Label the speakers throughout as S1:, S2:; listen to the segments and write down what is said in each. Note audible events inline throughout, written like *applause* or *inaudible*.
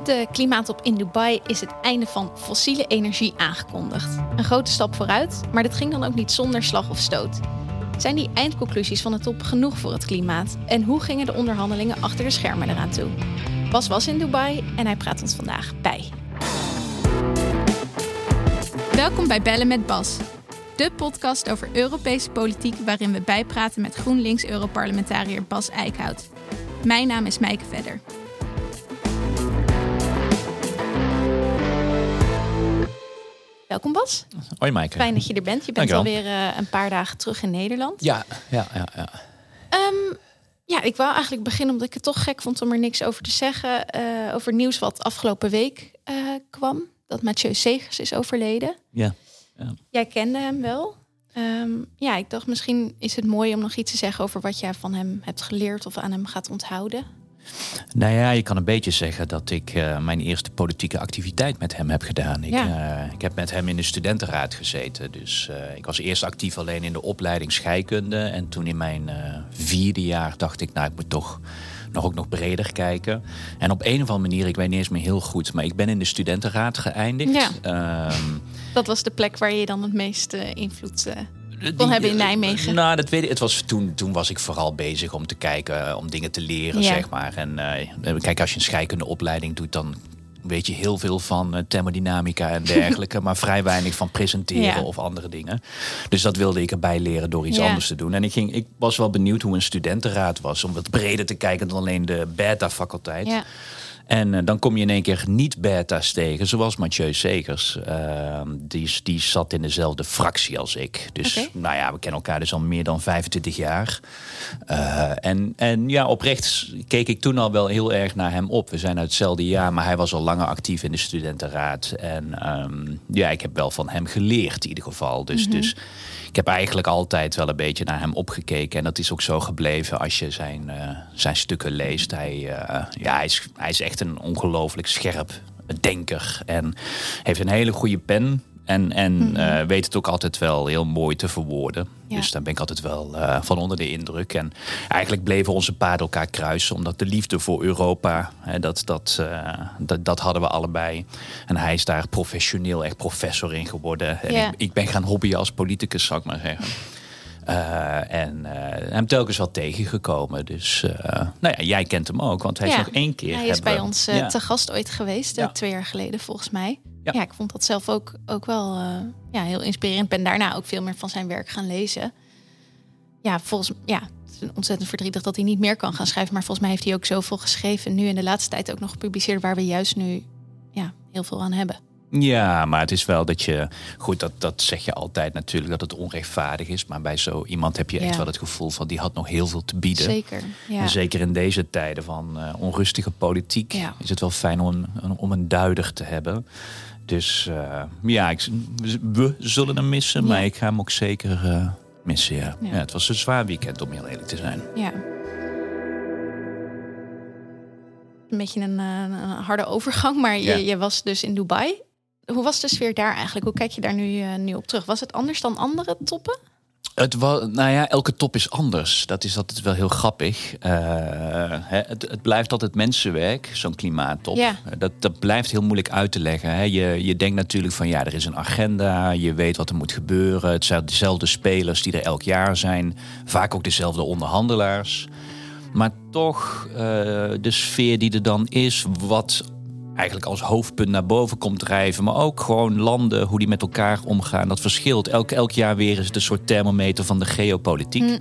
S1: Op de klimaattop in Dubai is het einde van fossiele energie aangekondigd. Een grote stap vooruit, maar dit ging dan ook niet zonder slag of stoot. Zijn die eindconclusies van de top genoeg voor het klimaat? En hoe gingen de onderhandelingen achter de schermen eraan toe? Bas was in Dubai en hij praat ons vandaag bij. Welkom bij Bellen met Bas. De podcast over Europese politiek waarin we bijpraten met GroenLinks-Europarlementariër Bas Eickhout. Mijn naam is Mijke Vedder. Welkom Bas.
S2: Hoi Maaike.
S1: Fijn dat je er bent. Je bent
S2: Dankjewel.
S1: alweer uh, een paar dagen terug in Nederland.
S2: Ja, ja, ja. ja.
S1: Um, ja, ik wou eigenlijk beginnen omdat ik het toch gek vond om er niks over te zeggen. Uh, over nieuws wat afgelopen week uh, kwam. Dat Mathieu Segers is overleden.
S2: Ja. ja.
S1: Jij kende hem wel. Um, ja, ik dacht misschien is het mooi om nog iets te zeggen over wat jij van hem hebt geleerd of aan hem gaat onthouden.
S2: Nou ja, je kan een beetje zeggen dat ik uh, mijn eerste politieke activiteit met hem heb gedaan. Ik,
S1: ja.
S2: uh, ik heb met hem in de studentenraad gezeten. Dus uh, ik was eerst actief alleen in de opleiding scheikunde. En toen in mijn vierde jaar dacht ik, nou, ik moet toch nog ook nog breder kijken. En op een of andere manier, ik weet niet eens meer heel goed, maar ik ben in de studentenraad geëindigd.
S1: Ja. Um, dat was de plek waar je dan het meeste invloed kon hebben in Nijmegen?
S2: Nou, dat weet ik. Het was, toen, toen was ik vooral bezig om te kijken, om dingen te leren,
S1: ja.
S2: zeg maar. En uh, kijk, als je een scheikunde opleiding doet, dan weet je heel veel van thermodynamica en dergelijke, *laughs* maar vrij weinig van presenteren
S1: Ja.
S2: of andere dingen. Dus dat wilde ik erbij leren door iets
S1: Ja.
S2: anders te doen. En ik, ging, ik was wel benieuwd hoe een studentenraad was, om wat breder te kijken dan alleen de beta-faculteit.
S1: Ja.
S2: En uh, dan kom je in één keer niet-beta's tegen, zoals Mathieu Segers. Uh, die, die zat in dezelfde fractie als ik. Dus nou ja, we kennen elkaar dus al meer dan 25 jaar. Uh, en, en ja, oprecht keek ik toen al wel heel erg naar hem op. We zijn uit hetzelfde jaar, maar hij was al langer actief in de studentenraad. En um, ja, ik heb wel van hem geleerd in ieder geval. Dus,
S1: Mhm.
S2: dus ik heb eigenlijk altijd wel een beetje naar hem opgekeken. En dat is ook zo gebleven als je zijn, uh, zijn stukken leest. Hij, uh, ja, hij, is, hij is echt een ongelooflijk scherp denker. En heeft een hele goede pen. En, en mm -hmm. uh, weet het ook altijd wel heel mooi te verwoorden.
S1: Ja.
S2: Dus daar ben ik altijd wel uh, van onder de indruk. En eigenlijk bleven onze paden elkaar kruisen. Omdat de liefde voor Europa, hè, dat, dat, uh, dat, dat hadden we allebei. En hij is daar professioneel echt professor in geworden. En
S1: Ja.
S2: ik, ik ben gaan hobbyen als politicus, zou ik maar zeggen. Uh, en uh, hem telkens wel tegengekomen. Dus uh, nou ja, jij kent hem ook, want hij is nog één keer.
S1: Hij is bij ons eh,
S2: Ja.
S1: te gast ooit geweest, eh,
S2: Ja.
S1: twee jaar geleden volgens mij. Ja.
S2: Ja.
S1: ik vond dat zelf ook, ook wel eh, ja, heel inspirerend. Ben daarna ook veel meer van zijn werk gaan lezen. Ja, volgens ja, het is ontzettend verdrietig dat hij niet meer kan gaan schrijven. Maar volgens mij heeft hij ook zoveel geschreven. Nu in de laatste tijd ook nog gepubliceerd waar we juist nu ja, heel veel aan hebben.
S2: Ja, maar het is wel dat je. Goed, dat, dat zeg je altijd natuurlijk dat het onrechtvaardig is. Maar bij zo iemand heb je echt
S1: Ja.
S2: wel het gevoel van die had nog heel veel te bieden.
S1: Zeker. Ja.
S2: En zeker in deze tijden van eh, onrustige politiek
S1: Ja.
S2: is het wel fijn om, een- om een duider te hebben. Dus eh, ja, ik, we zullen hem missen, maar ik ga hem ook zeker eh, missen. Ja.
S1: Ja.
S2: Ja. het was een zwaar weekend om heel eerlijk te zijn.
S1: Ja. Een beetje een, een harde overgang, maar je, je was dus in Dubai. Hoe was de sfeer daar eigenlijk? Hoe kijk je daar nu, eh, nu op terug? Was het anders dan andere toppen?
S2: Het was, nou ja, elke top is anders. Dat is altijd wel heel grappig. Eh, hè, het, het blijft altijd mensenwerk, zo'n klimaattop.
S1: Ja.
S2: Eh, Dat, dat blijft heel moeilijk uit te leggen. Hè. Je, je denkt natuurlijk van ja, er is een agenda. Je weet wat er moet gebeuren. Het zijn dezelfde spelers die er elk jaar zijn. Vaak ook dezelfde onderhandelaars. Maar toch, eh, de sfeer die er dan is, wat eigenlijk als hoofdpunt naar boven komt drijven. Maar ook gewoon landen, hoe die met elkaar omgaan. Dat verschilt. Elk, elk jaar weer is het een soort thermometer van de geopolitiek.
S1: Mm.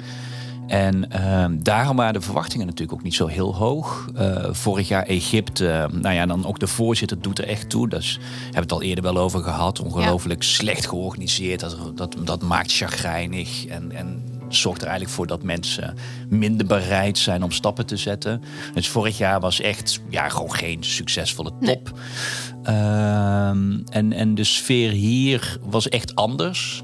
S2: En ehm, daarom waren de verwachtingen natuurlijk ook niet zo heel hoog. Eh, vorig jaar Egypte, nou ja, dan ook de voorzitter doet er echt toe. Dus we hebben het al eerder wel over gehad. Ongelooflijk slecht georganiseerd. Dat, dat, dat maakt chagrijnig. En, en zorgt er eigenlijk voor dat mensen minder bereid zijn om stappen te zetten. Dus vorig jaar was echt ja, gewoon geen succesvolle top. Ehm, en, en de sfeer hier was echt anders.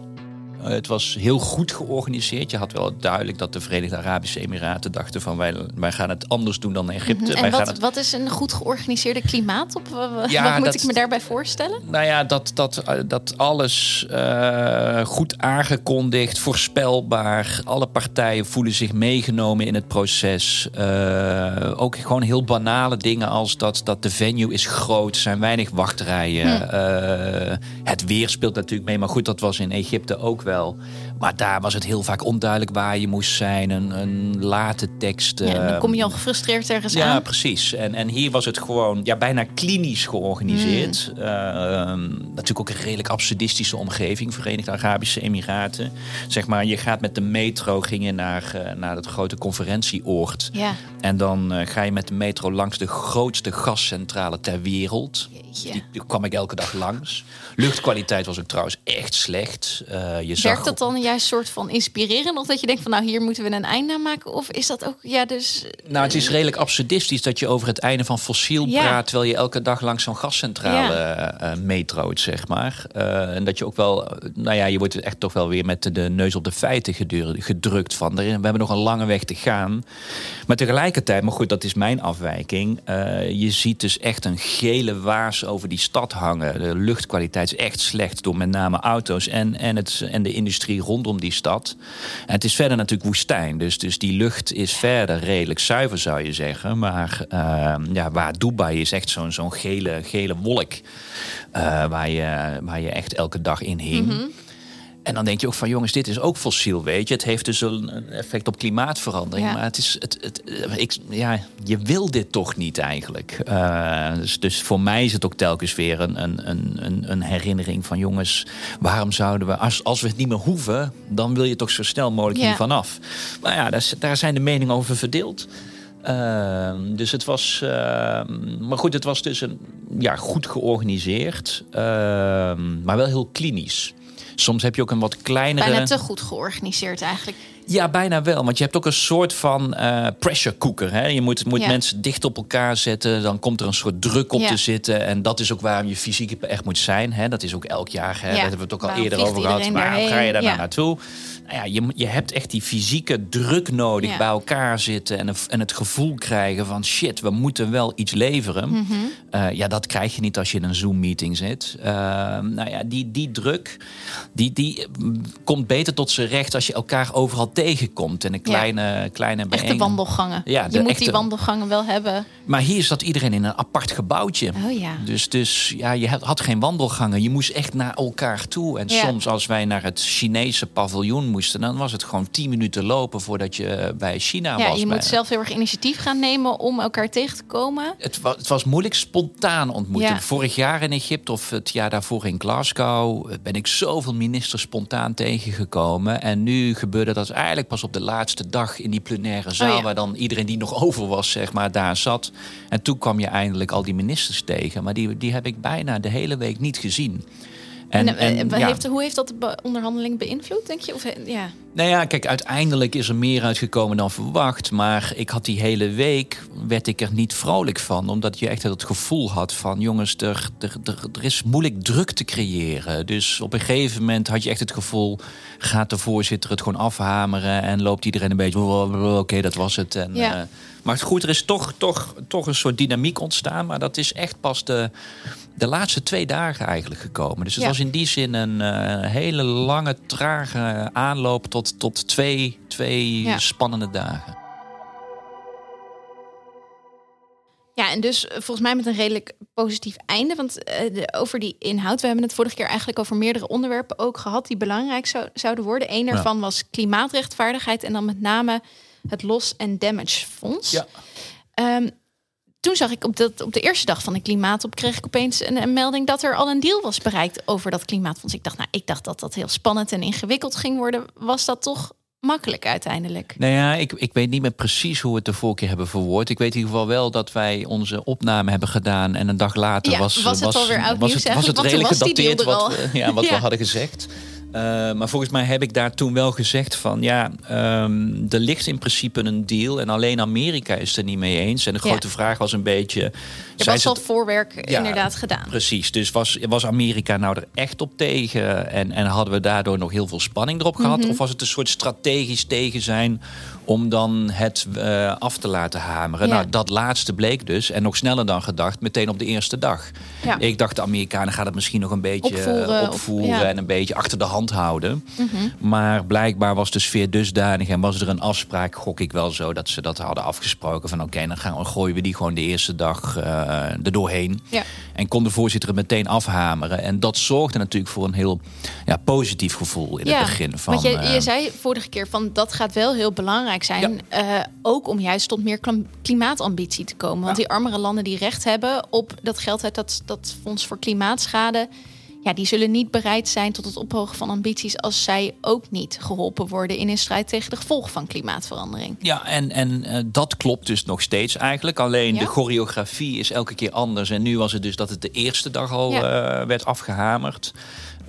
S2: Eh, het was heel goed georganiseerd. Je had wel duidelijk dat de Verenigde Arabische Emiraten dachten van wij, wij gaan het anders doen dan Egypte.
S1: Mhm. En
S2: wij
S1: wat,
S2: gaan het...
S1: wat is een goed georganiseerde klimaat? Op, wat
S2: Ja,
S1: moet
S2: dat-
S1: ik me daarbij voorstellen?
S2: Nou ja, dat, dat, eh, dat alles eh, goed aangekondigd, voorspelbaar. Alle partijen voelen zich meegenomen in het proces. Eh, ook gewoon heel banale dingen als dat, dat de venue is groot, er zijn weinig wachtrijen. Eh, het weer speelt natuurlijk mee, maar goed, dat was in Egypte ook wel. well Maar daar was het heel vaak onduidelijk waar je moest zijn. Een, een late tekst.
S1: Ja, dan
S2: eh,
S1: kom je al gefrustreerd ergens
S2: ja,
S1: aan.
S2: precies. En, en hier was het gewoon ja, bijna klinisch georganiseerd.
S1: Hmm.
S2: Eh, ehm, natuurlijk ook een redelijk absurdistische omgeving, Verenigde Arabische Emiraten. Zeg maar, je gaat met de metro ging je naar, eh, naar het grote conferentieoord.
S1: Ja.
S2: En dan eh, ga je met de metro langs de grootste gascentrale ter wereld. Die, die kwam ik elke dag langs. Luchtkwaliteit was ook trouwens echt slecht. Je zag
S1: dat dan juist soort van inspirerend? Of dat je denkt van nou hier moeten we een einde aan maken? Of is dat ook, ja dus...
S2: Nou, het is redelijk absurdistisch dat je over het einde van fossiel
S1: Ja.
S2: praat... terwijl je elke dag langs zo'n gascentrale eh eh, metroot, zeg maar. Eh, en dat je ook wel... eh, Nou ja, je wordt echt toch wel weer met de, neus op de feiten gedrukt van... We hebben nog een lange weg te gaan. Maar tegelijkertijd, maar goed, dat is mijn afwijking... eh, je ziet dus echt een gele waas over die stad hangen. De luchtkwaliteit is echt slecht door met name auto's... en, en, het, en de industrie rondom die stad. En het is verder natuurlijk woestijn. Dus, dus die lucht is verder redelijk zuiver, zou je zeggen. Maar eh, ja, waar Dubai is echt zo'n zo'n gele, gele wolk... eh, waar, je, waar je echt elke dag in hing. En dan denk je ook van jongens, dit is ook fossiel, weet je. Het heeft dus een effect op klimaatverandering.
S1: Ja.
S2: Maar het is, het, het, eh, ik, ja, je wil dit toch niet eigenlijk. Eh, dus, dus voor mij is het ook telkens weer een, een, een, een- herinnering van jongens, waarom zouden we, als, als we het niet meer hoeven, dan wil je toch zo snel mogelijk
S1: Ja.
S2: hiervan af. Maar ja, daar, daar zijn de meningen over verdeeld. Ehm, dus het was, ehm, maar goed, het was dus een, ja, goed georganiseerd, ehm, maar wel heel klinisch. Soms heb je ook een wat kleinere.
S1: Bijna te goed georganiseerd eigenlijk.
S2: Ja, bijna wel. Want je hebt ook een soort van eh, pressure cooker. Hè? Je moet, moet
S1: Ja.
S2: mensen dicht op elkaar zetten. Dan komt er een soort druk op
S1: Ja.
S2: te zitten. En dat is ook waarom je fysiek echt moet zijn. Hè? Dat is ook elk jaar. Hè?
S1: Ja.
S2: Daar hebben we het ook al
S1: Waarom
S2: eerder over gehad. Waarom ga je daar nou naartoe? Nou ja, je, je hebt echt die fysieke druk nodig bij elkaar zitten. En, en het gevoel krijgen van shit, we moeten wel iets leveren.
S1: Mhm.
S2: Eh, ja, dat krijg je niet als je in een Zoom-meeting zit. Eh, nou ja, die, die druk, die, die mm, komt beter tot zijn recht als je elkaar overal tegenkomt. En een kleine, kleine
S1: Echte
S2: bijeen-
S1: wandelgangen.
S2: Ja,
S1: je moet
S2: echte-
S1: die wandelgangen wel hebben.
S2: Maar hier zat iedereen in een apart gebouwtje.
S1: Oh ja.
S2: Dus, dus ja, je had- geen wandelgangen. Je moest echt naar elkaar toe. En
S1: Ja.
S2: soms als wij naar het Chinese paviljoen moesten... dan was het gewoon tien minuten lopen voordat je bij China
S1: Ja,
S2: was.
S1: je
S2: Bij-
S1: moet zelf heel erg initiatief gaan nemen om elkaar tegen te komen.
S2: Het was, het was moeilijk spontaan ontmoeten.
S1: Ja.
S2: Vorig jaar in Egypte of het jaar daarvoor in Glasgow ben ik zoveel ministers spontaan tegengekomen. En nu gebeurde dat eigenlijk pas op de laatste dag in die plenaire zaal,
S1: Oh ja.
S2: waar dan iedereen die nog over was, zeg maar, daar zat. En toen kwam je eindelijk al die ministers tegen. Maar die, die heb ik bijna de hele week niet gezien.
S1: En,
S2: En,
S1: eh,
S2: en,
S1: wat
S2: ja.
S1: heeft, hoe heeft dat de onderhandeling beïnvloed, denk je? Of, eh, ja.
S2: Nou ja, kijk, uiteindelijk is er meer uitgekomen dan verwacht. Maar ik had die hele week, werd ik er niet vrolijk van. Omdat je echt het gevoel had van... jongens, er, er, er, er is moeilijk druk te creëren. Dus op een gegeven moment had je echt het gevoel... gaat de voorzitter het gewoon afhameren... en loopt iedereen een beetje... oké, dat was het. En,
S1: Ja.
S2: eh, maar goed, er is toch, toch, toch een soort dynamiek ontstaan. Maar dat is echt pas de, de laatste twee dagen eigenlijk gekomen. Dus het
S1: Ja.
S2: was in die zin een eh, hele lange, trage aanloop tot, tot twee, twee
S1: Ja.
S2: spannende dagen.
S1: Ja, en dus eh, volgens mij met een redelijk positief einde. Want eh, de- over die inhoud, we hebben het vorige keer eigenlijk over meerdere onderwerpen ook gehad die belangrijk zou, zouden worden. Eén daarvan was klimaatrechtvaardigheid en dan met name het Loss and Damage Fonds.
S2: Ja.
S1: Ehm, toen zag ik op, dat, op de eerste dag van de klimaatop kreeg ik opeens een, een melding dat er al een deal was bereikt over dat klimaatfonds. Ik dacht, nou, ik dacht dat dat heel spannend en ingewikkeld ging worden. Was dat toch makkelijk uiteindelijk?
S2: Nou ja, ik, ik weet niet meer precies hoe we het de vorige keer hebben verwoord. Ik weet in ieder geval wel dat wij onze opname hebben gedaan. En een dag later
S1: Ja,
S2: was,
S1: was het alweer oud
S2: was
S1: nieuws
S2: het, was het redelijk
S1: was
S2: gedateerd
S1: er
S2: wat, ja, wat *laughs*
S1: Ja.
S2: we hadden gezegd. Uh, maar volgens mij heb ik daar toen wel gezegd van ja, um, er ligt in principe een deal en alleen Amerika is er niet mee eens. En de grote vraag was een beetje.
S1: Er was al voorwerk inderdaad gedaan.
S2: Precies. Dus was, was Amerika nou er echt op tegen? En, en hadden we daardoor nog heel veel spanning erop gehad? Mhm. Of was het een soort strategisch tegen zijn om dan het uh, af te laten hameren? Nou, dat laatste bleek dus. En nog sneller dan gedacht, meteen op de eerste dag. Ja. Ik dacht, de Amerikanen gaan het misschien nog een beetje opvoeren, opvoeren en een beetje achter de hand houden. Mhm. Maar blijkbaar was de sfeer dusdanig en was er een afspraak, gok ik wel zo, dat ze dat hadden afgesproken. Van oké, dan gaan we, gooien we die gewoon de eerste dag uh, er doorheen. Ja. En kon de voorzitter het meteen afhameren. En dat zorgde natuurlijk voor een heel ja, positief gevoel in het begin. Van,
S1: want je, je zei vorige keer van dat gaat wel heel belangrijk zijn. Uh, ook om juist tot meer klimaatambitie te komen. Want die armere landen die recht hebben op dat geld uit dat, dat fonds voor klimaatschade ja, die zullen niet bereid zijn tot het ophogen van ambities als zij ook niet geholpen worden in een strijd tegen de gevolgen van klimaatverandering.
S2: Ja, en, en uh, dat klopt dus nog steeds eigenlijk. Alleen de choreografie is elke keer anders. En nu was het dus dat het de eerste dag al uh, werd afgehamerd.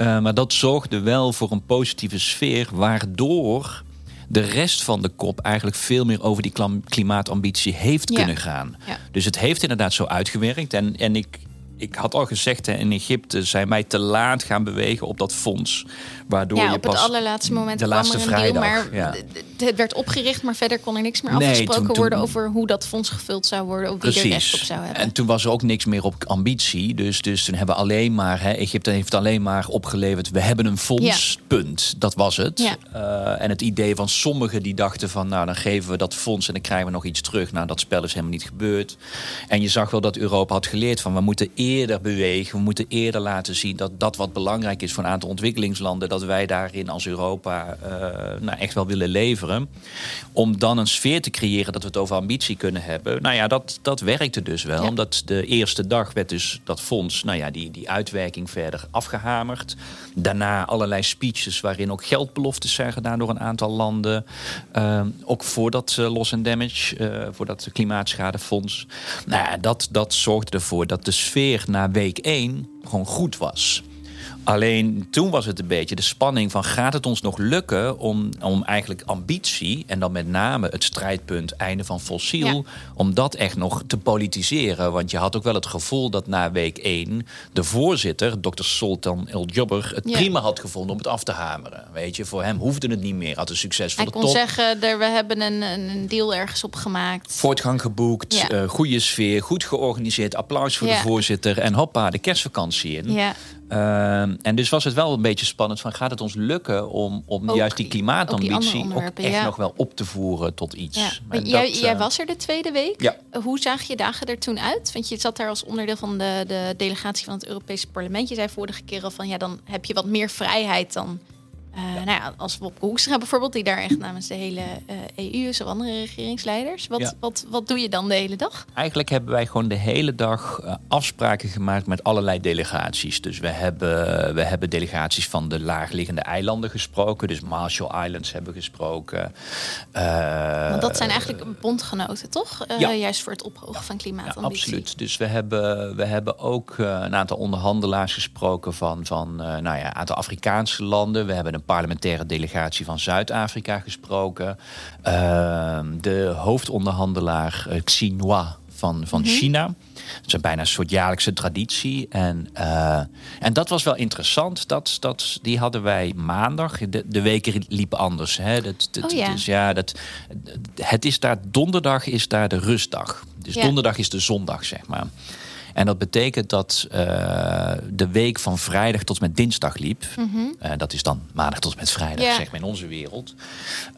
S2: Uh, maar dat zorgde wel voor een positieve sfeer, waardoor de rest van de kop eigenlijk veel meer over die klimaatambitie heeft ja. kunnen gaan. Ja. Dus het heeft inderdaad zo uitgewerkt. En, en ik, ik had al gezegd, hè, in Egypte zijn wij te laat gaan bewegen op dat fonds. Waardoor
S1: ja,
S2: je
S1: op pas het allerlaatste moment de laatste vrijdag. maar ja. het werd opgericht, maar verder kon er niks meer afgesproken worden over hoe dat fonds gevuld zou worden, of wie er recht op zou hebben.
S2: En toen was er ook niks meer op ambitie. Dus, dus toen hebben we alleen maar, hè, Egypte heeft alleen maar opgeleverd, we hebben een fonds, punt. Dat was het. Uh, en het idee van sommigen die dachten van, nou dan geven we dat fonds en dan krijgen we nog iets terug. Nou, dat spel is helemaal niet gebeurd. En je zag wel dat Europa had geleerd van, we moeten eerder bewegen, we moeten eerder laten zien dat dat wat belangrijk is voor een aantal ontwikkelingslanden dat wij daarin als Europa uh, nou, echt wel willen leveren. Om dan een sfeer te creëren dat we het over ambitie kunnen hebben. Nou ja, dat, dat werkte dus wel. Omdat de eerste dag werd dus dat fonds, nou ja, die, die uitwerking verder afgehamerd. Daarna allerlei speeches waarin ook geldbeloftes zijn gedaan door een aantal landen. Uh, ook voor dat uh, loss and damage, voor dat klimaatschadefonds. Nou ja, dat, dat zorgde ervoor dat de sfeer na week 1 gewoon goed was. Alleen toen was het een beetje de spanning van gaat het ons nog lukken om, om eigenlijk ambitie en dan met name het strijdpunt einde van fossiel, om dat echt nog te politiseren. Want je had ook wel het gevoel dat na week 1 de voorzitter, dokter Sultan El Jobber, het prima had gevonden om het af te hameren. Weet je, voor hem hoefde het niet meer. Had een succesvolle
S1: top. Hij kon zeggen, we hebben een, een deal ergens op gemaakt.
S2: Voortgang geboekt, ja. uh, goede sfeer, goed georganiseerd, applaus voor de voorzitter en hoppa, de kerstvakantie in. Ja. Uh, en dus was het wel een beetje spannend van gaat het ons lukken om, om juist die klimaatambitie ook, ook echt nog wel op te voeren tot iets.
S1: Ja. Jij, jij, eh, was er de tweede week. Ja. Hoe zagen je dagen er toen uit? Want je zat daar als onderdeel van de, de delegatie van het Europese parlement. Je zei vorige keer al van ja, dan heb je wat meer vrijheid dan uh, Nou ja, als Wopke Hoekstra bijvoorbeeld, die daar echt namens de hele uh, EU is of andere regeringsleiders. Wat, wat, wat doe je dan de hele dag?
S2: Eigenlijk hebben wij gewoon de hele dag uh, afspraken gemaakt met allerlei delegaties. Dus we hebben, we hebben delegaties van de laagliggende eilanden gesproken. Dus Marshall Islands hebben gesproken.
S1: Want dat zijn eigenlijk bondgenoten, toch? Ja. Juist voor het ophogen van klimaatambitie.
S2: Ja, absoluut. Dus we hebben, we hebben ook een aantal onderhandelaars gesproken van, van nou ja, een aantal Afrikaanse landen. We hebben een parlementaire delegatie van Zuid-Afrika gesproken. Uh, de hoofdonderhandelaar uh, Xi van, van mhm. China. Het is bijna een soort jaarlijkse traditie. En, uh, en dat was wel interessant. Dat, dat, die hadden wij maandag. De, de weken liepen anders. Hè. Dat, dat, oh, ja. Dus ja, dat, het is daar, donderdag is daar de rustdag. Dus ja. donderdag is de zondag, zeg maar. En dat betekent dat uh, de week van vrijdag tot met dinsdag liep. Mm -hmm. uh, dat is dan maandag tot met vrijdag, yeah. zeg maar in onze wereld.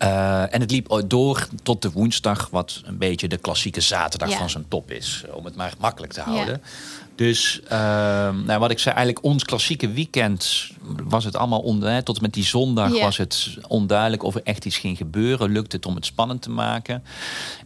S2: Uh, en het liep door tot de woensdag, wat een beetje de klassieke zaterdag yeah. van zijn top is. Om het maar makkelijk te houden. Yeah. Dus uh, nou, wat ik zei, eigenlijk ons klassieke weekend was het allemaal onduidelijk. Tot met die zondag yeah. was het onduidelijk of er echt iets ging gebeuren. Lukte het om het spannend te maken.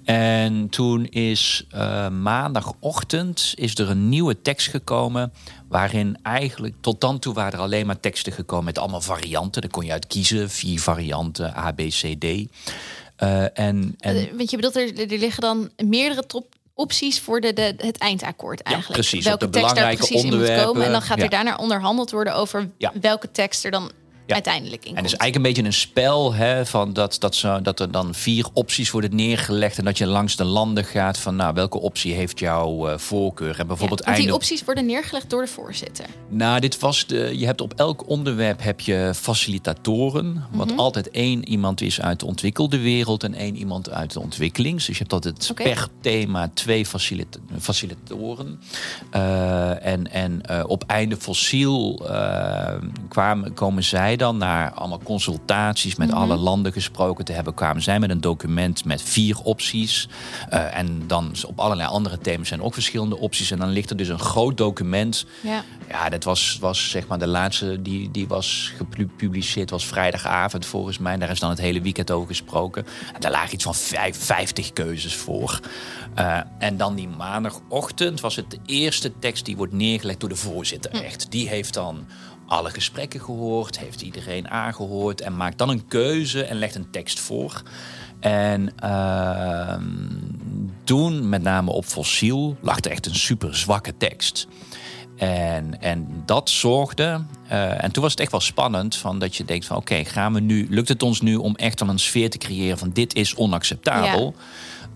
S2: En toen is uh, maandagochtend is er een nieuwe tekst gekomen. Waarin eigenlijk tot dan toe waren er alleen maar teksten gekomen met allemaal varianten. Daar kon je uit kiezen, vier varianten, A, B, C, D. Uh, en, en...
S1: Want je bedoelt, er, er liggen dan meerdere top opties voor de, de, het eindakkoord eigenlijk.
S2: Ja, precies.
S1: Welke
S2: tekst daar
S1: precies in moet komen. En dan gaat er daarna onderhandeld worden over welke tekst er dan uiteindelijk in
S2: En het is eigenlijk een beetje een spel hè, van dat, dat, zo, dat er dan vier opties worden neergelegd en dat je langs de landen gaat van nou, welke optie heeft jouw uh, voorkeur. En bijvoorbeeld
S1: ja, want die opties worden neergelegd door de voorzitter.
S2: Nou, dit was de. Je hebt op elk onderwerp heb je facilitatoren. Wat mhm. altijd één iemand is uit de ontwikkelde wereld en één iemand uit de ontwikkelings. Dus je hebt altijd okay. per thema twee facilit facilitatoren. Uh, en en uh, op einde fossiel kwamen, komen zij dan naar allemaal consultaties met alle mhm. landen gesproken te hebben, kwamen zij met een document met vier opties. Uh, en dan op allerlei andere thema's zijn ook verschillende opties. En dan ligt er dus een groot document. Ja, ja dat was, was zeg maar de laatste die, die was gepubliceerd, was vrijdagavond volgens mij. Daar is dan het hele weekend over gesproken. En daar lagen iets van vijf, 50 keuzes voor. Uh, en dan die maandagochtend was het de eerste tekst die wordt neergelegd door de voorzitter. Hm. Echt. Die heeft dan alle gesprekken gehoord, heeft iedereen aangehoord en maakt dan een keuze en legt een tekst voor. En uh, toen, met name op fossiel, lag er echt een super zwakke tekst. En, en dat zorgde. Uh, en toen was het echt wel spannend. Van dat je denkt van oké, gaan we nu. Lukt het ons nu om echt dan een sfeer te creëren van dit is onacceptabel?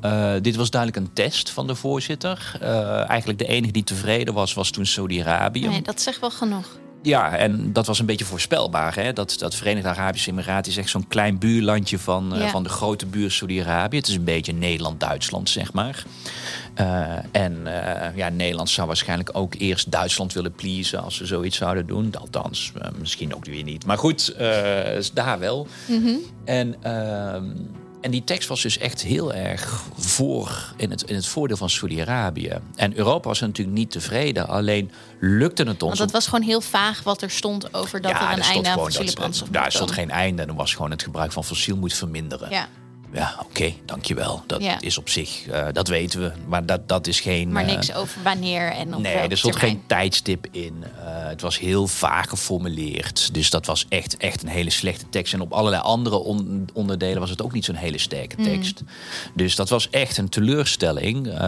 S2: Uh, dit was duidelijk een test van de voorzitter. Uh, eigenlijk de enige die tevreden was, was toen Saudi-Arabië.
S1: Nee, dat zegt wel genoeg.
S2: Ja, en dat was een beetje voorspelbaar. Hè? Dat, dat Verenigde Arabische Emiraten is echt zo'n klein buurlandje van, uh, van de grote buur Saudi-Arabië. Het is een beetje Nederland-Duitsland, zeg maar. Uh, en uh, ja, Nederland zou waarschijnlijk ook eerst Duitsland willen pleasen als ze zoiets zouden doen. Althans, misschien ook weer niet. Maar goed, daar wel. Mm -hmm. En ehm, en die tekst was dus echt heel erg voor in het, in het voordeel van Saudi-Arabië. En Europa was natuurlijk niet tevreden. Alleen lukte het ons.
S1: Want het was gewoon heel vaag wat er stond over dat er een einde aan fossiele brandstof
S2: Daar stond geen einde. En er was gewoon het gebruik van fossiel moet verminderen. Ja. Ja, oké, okay, dankjewel. Dat is op zich, uh, dat weten we. Maar dat, dat is geen...
S1: Maar niks uh, over wanneer en op
S2: Nee, er stond geen tijdstip in. Uh, het was heel vaag geformuleerd. Dus dat was echt, echt een hele slechte tekst. En op allerlei andere on onderdelen was het ook niet zo'n hele sterke tekst. Mm. Dus dat was echt een teleurstelling.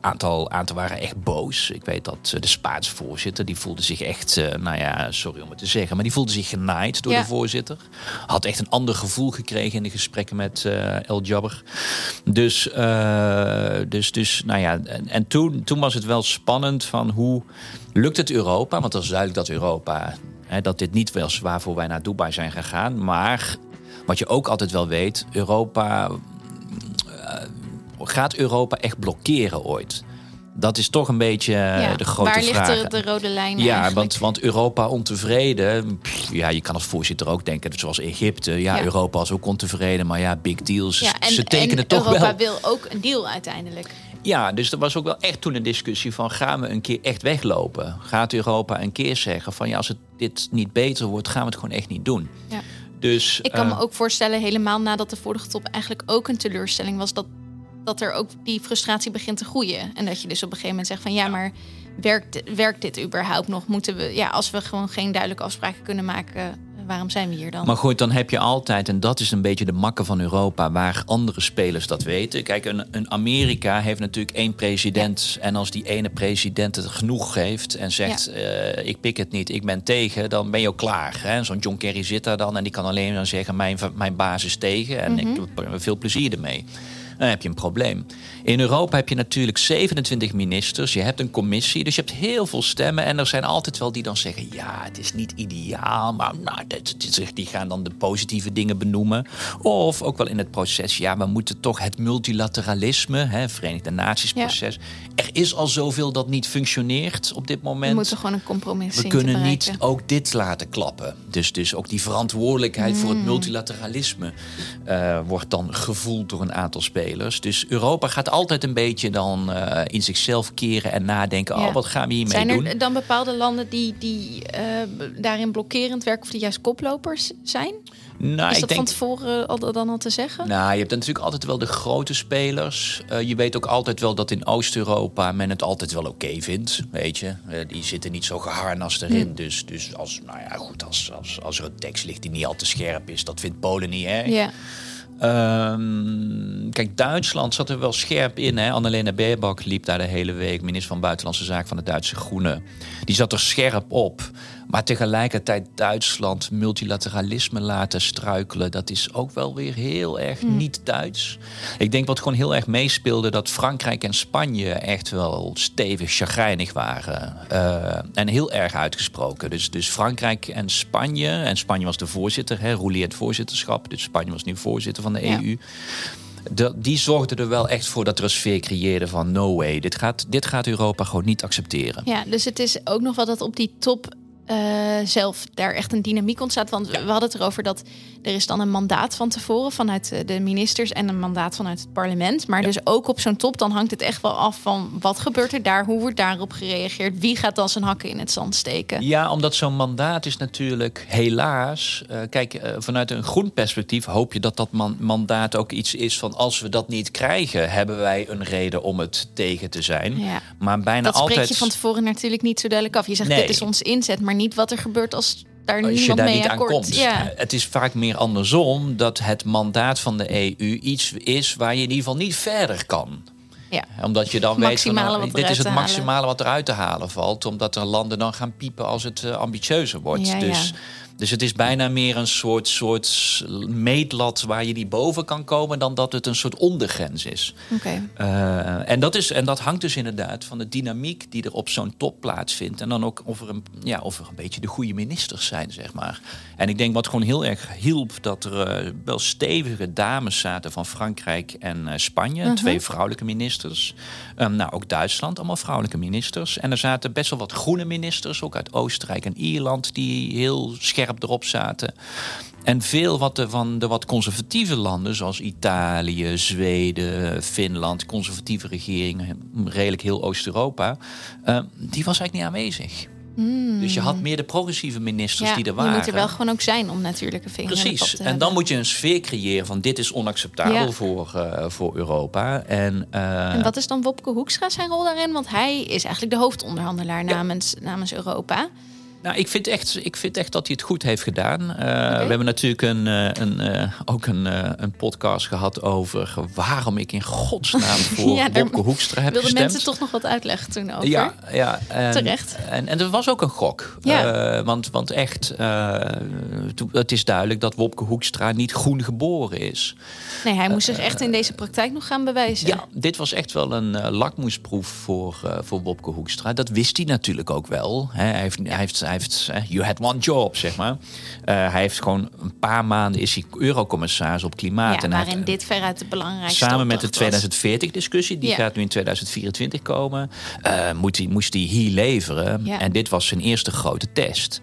S2: aantal, aantal waren echt boos. Ik weet dat de Spaanse voorzitter, die voelde zich echt... nou ja, sorry om het te zeggen, maar die voelde zich genaaid door ja. de voorzitter. Had echt een ander gevoel gekregen in de gesprekken met El Jabber. Dus, uh, dus, dus, nou ja, en, en, toen, toen was het wel spannend van hoe lukt het Europa? Want dat is duidelijk dat Europa, hè, dat dit niet was waarvoor wij naar Dubai zijn gegaan. Maar wat je ook altijd wel weet, Europa. Uh, gaat Europa echt blokkeren ooit? Dat is toch een beetje eh, de grote
S1: vraag.
S2: Waar
S1: ligt de, de rode lijn
S2: Ja, want, want Europa ontevreden. ja, je kan als voorzitter ook denken, zoals Egypte. Ja, Europa was ook ontevreden, maar ja, big deals. Ja, en, ze tekenen en toch
S1: Europa wil ook een deal uiteindelijk.
S2: Ja, dus er was ook wel echt toen een discussie van... gaan we een keer echt weglopen? Gaat Europa een keer zeggen van... ja, als het dit niet beter wordt, gaan we het gewoon echt niet doen. Ja. Dus,
S1: ik kan me eh, ook voorstellen, helemaal nadat de vorige top eigenlijk ook een teleurstelling was... dat dat er ook die frustratie begint te groeien. En dat je dus op een gegeven moment zegt van ja, maar werkt, werkt dit überhaupt nog? Moeten we, ja, als we gewoon geen duidelijke afspraken kunnen maken, waarom zijn we hier dan?
S2: Maar goed, dan heb je altijd, en dat is een beetje de makke van Europa, waar andere spelers dat weten. Kijk, een, een Amerika heeft natuurlijk één president. En als die ene president het genoeg geeft en zegt: uh, ik pik het niet, ik ben tegen, dan ben je ook klaar. Zo'n John Kerry zit daar dan en die kan alleen maar zeggen: mijn, mijn baas is tegen en ik mhm. doe veel plezier ermee dan heb je een probleem. In Europa heb je natuurlijk 27 ministers, je hebt een commissie, dus je hebt heel veel stemmen. En er zijn altijd wel die dan zeggen: ja, het is niet ideaal, maar nou, die gaan dan de positieve dingen benoemen. Of ook wel in het proces: ja, we moeten toch het multilateralisme, hè, Verenigde Naties proces. Er is al zoveel dat niet functioneert op dit moment. We
S1: moeten gewoon een compromis
S2: We kunnen niet ook dit laten klappen. Dus, dus ook die verantwoordelijkheid voor het hmm. multilateralisme uh, wordt dan gevoeld door een aantal spelers. Dus Europa gaat altijd een beetje dan uh, in zichzelf keren en nadenken: oh, wat gaan we hiermee
S1: doen?
S2: Zijn
S1: er dan bepaalde landen die, die uh, daarin blokkerend werken of die juist koplopers zijn? Nou, is dat denk, van tevoren al, dan al te zeggen?
S2: Nou, je hebt natuurlijk altijd wel de grote spelers. Uh, je weet ook altijd wel dat in Oost-Europa men het altijd wel oké okay vindt. Weet je, uh, die zitten niet zo geharnast erin. Hm. Dus, dus als, nou ja, goed, als, als, als er een tekst ligt die niet al te scherp is, dat vindt Polen niet erg. Ja. Um, kijk, Duitsland zat er wel scherp in. Hè? Annalena Baerbock liep daar de hele week, minister van Buitenlandse Zaken van de Duitse Groenen. Die zat er scherp op. Maar tegelijkertijd Duitsland multilateralisme laten struikelen, dat is ook wel weer heel erg
S1: Hmm.
S2: niet Duits. Ik denk wat gewoon heel erg meespeelde, dat Frankrijk en Spanje echt wel stevig chagrijnig waren. Eh, en heel erg uitgesproken. Dus, dus Frankrijk en Spanje, en Spanje was de voorzitter, hè, rouleert voorzitterschap. Dus Spanje was nu voorzitter van de
S1: Ja.
S2: EU. De- die zorgden er wel echt voor dat er een sfeer creëerde van no way, dit gaat, dit gaat Europa gewoon niet accepteren.
S1: Ja, dus het is ook nog wel dat op die top eh, zelf daar echt een dynamiek ontstaat. Want we hadden het erover dat er is dan een mandaat van tevoren vanuit eh, de ministers en een mandaat vanuit het parlement. Maar
S2: Ja.
S1: dus ook op zo'n top, dan hangt het echt wel af van wat gebeurt er daar, hoe wordt daarop gereageerd, wie gaat dan zijn hakken in het zand steken.
S2: Ja, omdat zo'n mandaat is natuurlijk helaas. eh, kijk, vanuit een groen perspectief hoop je dat dat man- mandaat ook iets is van als we dat niet krijgen, hebben wij een reden om het tegen te zijn.
S1: Ja.
S2: Maar bijna
S1: Dat spreek
S2: altijd.
S1: je van tevoren natuurlijk niet zo duidelijk af. Je zegt
S2: Nee.
S1: dit is ons inzet, maar niet wat er gebeurt als daar
S2: als je
S1: niemand
S2: daar
S1: mee
S2: niet aan komt.
S1: Ja.
S2: Het is vaak meer andersom dat het mandaat van de EU iets is waar je in ieder geval niet verder kan.
S1: Ja.
S2: Omdat je dan weet van, nou, dit is het maximale wat eruit te halen valt. Omdat er landen dan gaan piepen als het eh, ambitieuzer wordt.
S1: Ja,
S2: dus,
S1: ja.
S2: Dus het is bijna meer een soort, soort meetlat waar je niet boven kan komen... dan dat het een soort ondergrens is.
S1: Oké.
S2: Eh, en, dat is, en dat hangt dus inderdaad van de dynamiek die er op zo'n top plaatsvindt. En dan ook of er, een, ja, of er een beetje de goede ministers zijn, zeg maar. En ik denk wat gewoon heel erg hielp, dat er eh, wel stevige dames zaten van Frankrijk en eh, Spanje.
S1: Mhm.
S2: Twee vrouwelijke ministers. Ehm, nou, ook Duitsland, allemaal vrouwelijke ministers. En er zaten best wel wat groene ministers, ook uit Oostenrijk en Ierland, die heel scherp erop zaten. En veel wat de, van de wat conservatieve landen, zoals Italië, Zweden, Finland, conservatieve regeringen, redelijk heel Oost-Europa, eh, die was eigenlijk niet aanwezig. Dus je had meer de progressieve ministers
S1: Ja,
S2: die er
S1: je
S2: waren.
S1: moet er wel gewoon ook zijn om natuurlijk een vinger
S2: Precies. En dan moet je een sfeer creëren van dit is onacceptabel
S1: Ja.
S2: voor, eh, voor Europa. En, eh,
S1: En wat is dan Wopke Hoekstra zijn rol daarin? Want hij is eigenlijk de hoofdonderhandelaar namens, namens Europa.
S2: Nou, ik vind, echt, ik vind echt dat hij het goed heeft gedaan. Uh, We hebben natuurlijk een, uh, een, uh, ook een, uh, een podcast gehad over waarom ik in godsnaam *laughs* voor
S1: ja,
S2: Wopke Hoekstra heb gestemd.
S1: mensen toch nog wat uitleggen toen over?
S2: Ja, ja en,
S1: Terecht.
S2: En, en er was ook een gok.
S1: Ja.
S2: Want, want echt, het is duidelijk dat Wopke Hoekstra niet groen geboren is.
S1: Nee, hij moest zich echt in deze praktijk nog gaan bewijzen.
S2: Ja, dit was echt wel een lakmoesproef voor, voor Wopke Hoekstra. Dat wist hij natuurlijk ook wel. Hij heeft, hij heeft, heeft you had one job, zeg maar. Uh, hij heeft gewoon een paar maanden is hij eurocommissaris op klimaat.
S1: Ja,
S2: en
S1: waarin dit veruit de belangrijkste
S2: Samen met de 2040-discussie, die
S1: Ja.
S2: gaat nu in 2024 komen, uh, moet hij, moest hij hier leveren.
S1: Ja.
S2: En dit was zijn eerste grote test.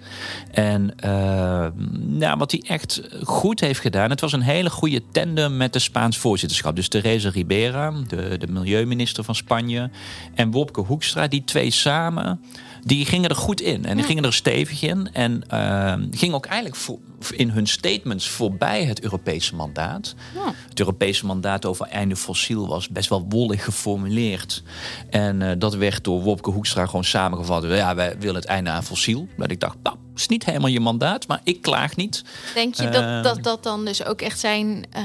S2: En uh, nou, wat hij echt goed heeft gedaan, het was een hele goede tandem met de Spaans voorzitterschap. Dus Teresa Ribera, de, de milieuminister van Spanje, en Wopke Hoekstra, die twee samen die gingen er goed in. En die gingen er stevig in. En uh, gingen ook eigenlijk voor, in hun statements voorbij het Europese mandaat.
S1: Ja.
S2: Het Europese mandaat over einde fossiel was best wel wollig geformuleerd. En uh, dat werd door Wopke Hoekstra gewoon samengevat. Ja, wij willen het einde aan fossiel. Dat ik dacht, nou, is niet helemaal je mandaat, maar ik klaag niet.
S1: Denk je dat, dat dat dan dus ook echt zijn uh,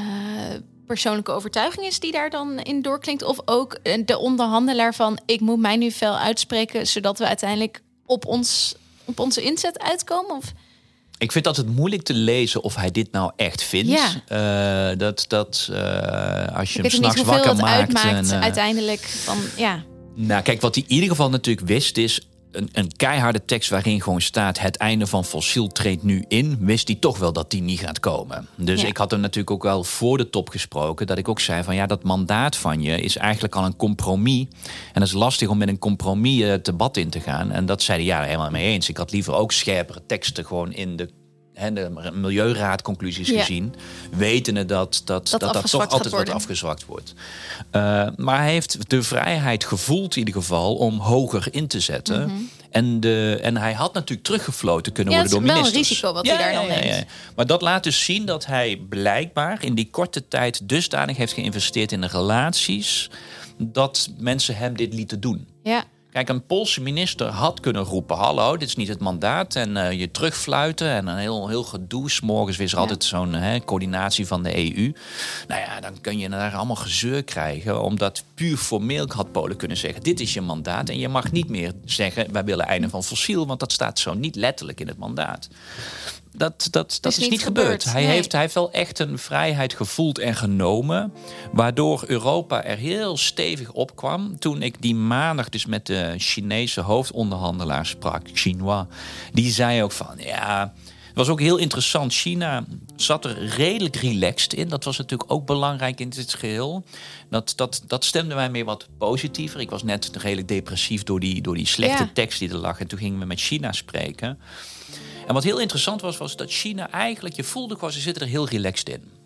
S1: persoonlijke overtuiging is die daar dan in doorklinkt? Of ook de onderhandelaar van ik moet mij nu fel uitspreken, zodat we uiteindelijk op, ons, op onze inzet uitkomen? Of?
S2: Ik vind dat het moeilijk te lezen of hij dit nou echt vindt.
S1: Ja.
S2: Uh, dat dat uh, als je
S1: ik
S2: hem s'nachts wakker maakt.
S1: Uitmaakt,
S2: en, uh,
S1: uiteindelijk van ja.
S2: Nou, kijk, wat hij in ieder geval natuurlijk wist is een, een, keiharde tekst waarin gewoon staat... het einde van fossiel treedt nu in... wist hij toch wel dat die niet gaat komen. Dus
S1: Ja.
S2: ik had hem natuurlijk ook wel voor de top gesproken... dat ik ook zei van ja, dat mandaat van je is eigenlijk al een compromis. En dat is lastig om met een compromis het debat in te gaan. En dat zei hij ja, helemaal mee eens. Ik had liever ook scherpere teksten gewoon in de... hè, de milieuraadconclusies
S1: Ja.
S2: gezien, wetende dat dat, dat, dat,
S1: afgezwakt
S2: toch altijd wat afgezwakt wordt. Uh, maar hij heeft de vrijheid gevoeld in ieder geval om hoger in te zetten. En, de, en hij had natuurlijk teruggefloten kunnen
S1: Mhm. Ja,
S2: worden door
S1: het is wel een
S2: ministers.
S1: risico wat hij daar dan neemt.
S2: Maar dat laat dus zien dat hij blijkbaar in die korte tijd dusdanig heeft geïnvesteerd in de relaties dat mensen hem dit lieten doen.
S1: Ja.
S2: Kijk, een Poolse minister had kunnen roepen: Hallo, dit is niet het mandaat. En uh, je terugfluiten. En een heel, heel gedoe. Morgens is er altijd zo'n coördinatie van de EU. Nou ja, dan kun je daar allemaal gezeur krijgen. Omdat puur formeel had Polen kunnen zeggen: Dit is je mandaat. En je mag niet meer zeggen: Wij willen einde van fossiel. Want dat staat zo niet letterlijk in het mandaat dat, dat, dat is, niet gebeurd. Hij, heeft, hij heeft wel echt een vrijheid gevoeld en genomen. Waardoor Europa er heel stevig op kwam. Toen ik die maandag dus met de Chinese hoofdonderhandelaar sprak, Chinois. Die zei ook van ja. Het was ook heel interessant. China zat er redelijk relaxed in. Dat was natuurlijk ook belangrijk in dit geheel. Dat, dat, dat stemde mij meer wat positiever. Ik was net redelijk depressief door die, door die slechte tekst die er lag. En toen gingen we met China spreken. En wat heel interessant was, was dat China eigenlijk, je voelde gewoon, ze zitten er heel relaxed in.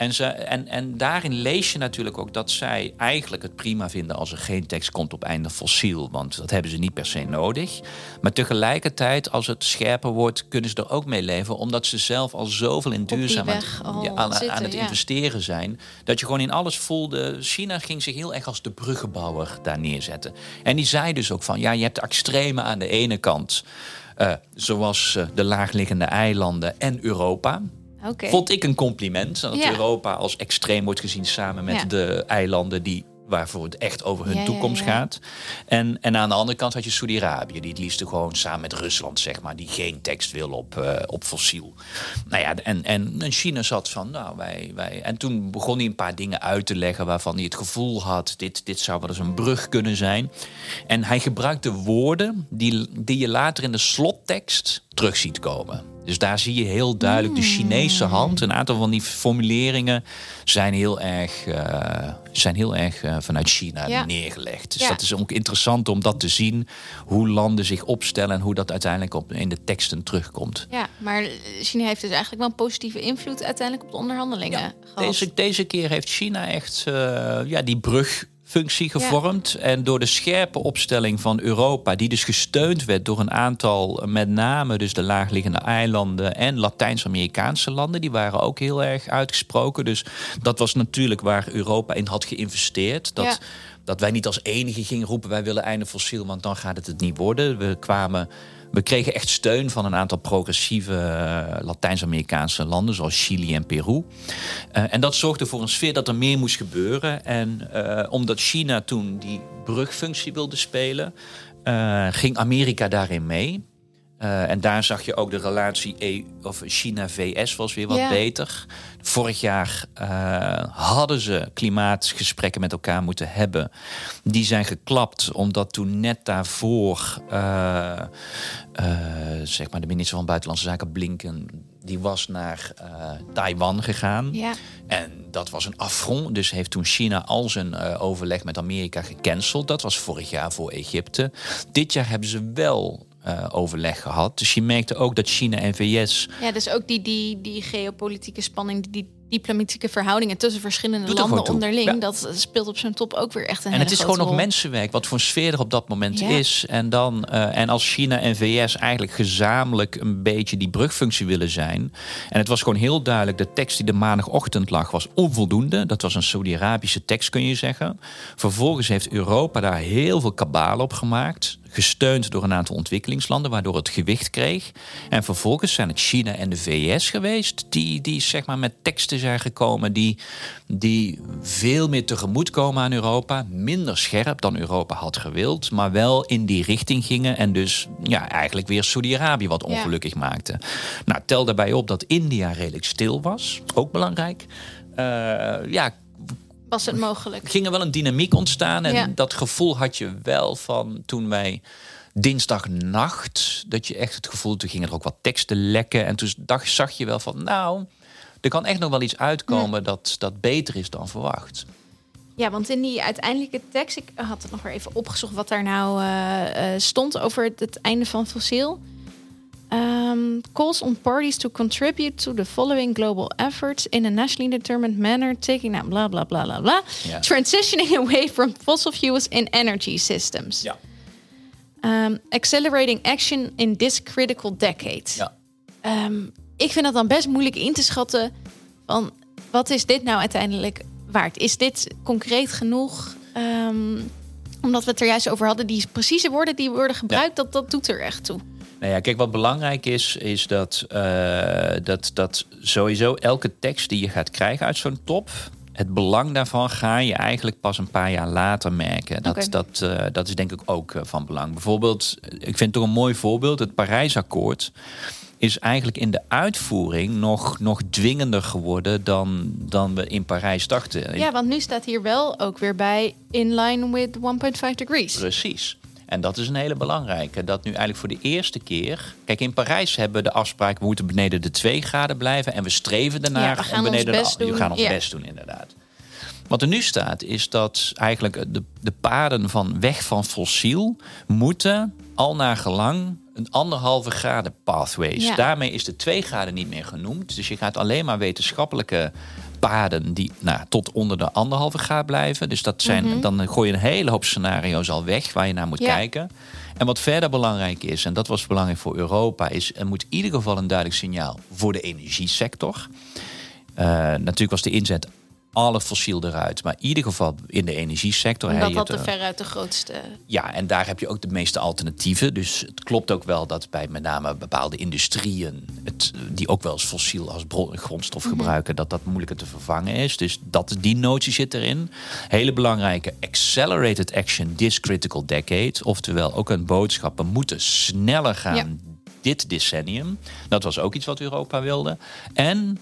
S2: En, ze, en, en daarin lees je natuurlijk ook dat zij eigenlijk het prima vinden als er geen tekst komt op einde fossiel. Want dat hebben ze niet per se nodig. Maar tegelijkertijd, als het scherper wordt, kunnen ze er ook mee leven. Omdat ze zelf al zoveel in duurzaamheid aan, aan, aan, het investeren zijn. Dat je gewoon in alles voelde. China ging zich heel erg als de bruggenbouwer daar neerzetten. En die zei dus ook van ja, je hebt extreme aan de ene kant. Uh, zoals uh, de laagliggende eilanden en Europa. Okay. Vond ik een compliment. Dat ja. Europa als extreem wordt gezien samen met ja. de eilanden die waarvoor het echt over hun toekomst gaat. En, en aan de andere kant had je Saudi-Arabië, die het liefst gewoon samen met Rusland, zeg maar, die geen tekst wil op, uh, op fossiel. Nou ja, en, en, en China zat van, nou, wij, wij. En toen begon hij een paar dingen uit te leggen waarvan hij het gevoel had, dit, dit zou wel eens een brug kunnen zijn. En hij gebruikte woorden die, die je later in de slottekst terug ziet komen. Dus daar zie je heel duidelijk de Chinese hmm. hand. Een aantal van die formuleringen zijn heel erg, uh, zijn heel erg uh, vanuit China neergelegd. Dus dat is ook interessant om dat te zien. Hoe landen zich opstellen en hoe dat uiteindelijk op, in de teksten terugkomt.
S1: Ja, maar China heeft dus eigenlijk wel een positieve invloed uiteindelijk op de onderhandelingen ja, gehad.
S2: Deze, deze keer heeft China echt uh, ja, die brug functie gevormd. En door de scherpe opstelling van Europa, die dus gesteund werd door een aantal, met name dus de laagliggende eilanden en Latijns-Amerikaanse landen, die waren ook heel erg uitgesproken. Dus dat was natuurlijk waar Europa in had geïnvesteerd. Dat, dat wij niet als enige gingen roepen: wij willen einde fossiel, want dan gaat het het niet worden. We kwamen we kregen echt steun van een aantal progressieve uh, Latijns-Amerikaanse landen, zoals Chili en Peru. Uh, en dat zorgde voor een sfeer dat er meer moest gebeuren. En uh, omdat China toen die brugfunctie wilde spelen, ging Amerika daarin mee. Uh, en daar zag je ook de relatie EU, of China-VS was weer wat ja. beter. Vorig jaar uh, hadden ze klimaatgesprekken met elkaar moeten hebben. Die zijn geklapt omdat toen net daarvoor uh, zeg maar de minister van Buitenlandse Zaken Blinken die was naar Taiwan gegaan. Ja. En dat was een affront. Dus heeft toen China al zijn overleg met Amerika gecanceld. Dat was vorig jaar voor Egypte. Dit jaar hebben ze wel uh, overleg gehad. Dus je merkte ook dat China en VS.
S1: Ja, dus ook die, die, die geopolitieke spanning, die diplomatieke verhoudingen tussen verschillende landen onderling, dat speelt op zijn top ook weer echt een
S2: En het is gewoon nog mensenwerk, wat voor sfeer er op dat moment is. En, dan, uh, en als China en VS eigenlijk gezamenlijk een beetje die brugfunctie willen zijn. En het was gewoon heel duidelijk, de tekst die de maandagochtend lag, was onvoldoende. Dat was een Saudi-Arabische tekst, kun je zeggen. Vervolgens heeft Europa daar heel veel kabaal op gemaakt gesteund door een aantal ontwikkelingslanden, waardoor het gewicht kreeg. En vervolgens zijn het China en de VS geweest die, die zeg maar met teksten zijn gekomen die, die veel meer tegemoet komen aan Europa. Minder scherp dan Europa had gewild, maar wel in die richting gingen. En dus ja, eigenlijk weer Saudi-Arabië wat ongelukkig maakte. Nou, tel daarbij op dat India redelijk stil was. Ook belangrijk. Uh, ja,
S1: was het mogelijk.
S2: Ging er wel een dynamiek ontstaan. En dat gevoel had je wel van toen wij dinsdagnacht. Dat je echt het gevoel, toen gingen er ook wat teksten lekken. En toen dacht, zag je wel van, nou, er kan echt nog wel iets uitkomen dat, dat beter is dan verwacht.
S1: Ja, want in die uiteindelijke tekst, ik had het nog weer even opgezocht wat daar nou uh, stond over het, het einde van fossiel. Um, calls on parties to contribute to the following global efforts in a nationally determined manner, taking out blah blah blah blah blah, yeah. transitioning away from fossil fuels in energy systems. Ja. Um, accelerating action in this critical decade. Ja. Um, ik vind dat dan best moeilijk in te schatten van wat is dit nou uiteindelijk waard? Is dit concreet genoeg? Omdat we het er juist over hadden, die precieze woorden die worden gebruikt, dat, dat doet er echt toe.
S2: Nou ja, kijk, wat belangrijk is, is dat, uh, dat, dat sowieso elke tekst die je gaat krijgen uit zo'n top, het belang daarvan ga je eigenlijk pas een paar jaar later merken. Dat, dat, uh, dat is denk ik ook uh, van belang. Bijvoorbeeld, ik vind toch een mooi voorbeeld, het Parijsakkoord is eigenlijk in de uitvoering nog, nog dwingender geworden dan, dan we in Parijs dachten.
S1: Ja, want nu staat hier wel ook weer bij in line with 1.5 degrees.
S2: Precies. En dat is een hele belangrijke. Dat nu eigenlijk voor de eerste keer. Kijk, in Parijs hebben we de afspraak: we moeten beneden de 2 graden blijven. En we streven ernaar ja, we om beneden ons best de. Doen. We gaan ons best doen, inderdaad. Wat er nu staat, is dat eigenlijk de, de paden van weg van fossiel moeten al naar gelang een anderhalve graden pathways. Daarmee is de 2 graden niet meer genoemd. Dus je gaat alleen maar wetenschappelijke paden die nou, tot onder de anderhalve graad blijven. Dus dat zijn, mhm. dan gooi je een hele hoop scenario's al weg waar je naar moet kijken. En wat verder belangrijk is, en dat was belangrijk voor Europa, is er moet in ieder geval een duidelijk signaal voor de energiesector. Uh, natuurlijk was de inzet alle fossiel eruit. Maar in ieder geval in de energiesector.
S1: Dat had de veruit de grootste.
S2: Ja, en daar heb je ook de meeste alternatieven. Dus het klopt ook wel dat bij met name bepaalde industrieën, het, die ook wel eens fossiel als grondstof mhm. gebruiken, dat dat moeilijker te vervangen is. Dus dat, die notie zit erin. Hele belangrijke accelerated action this critical decade. Oftewel ook een boodschap, we moeten sneller gaan. Dit decennium. Dat was ook iets wat Europa wilde. En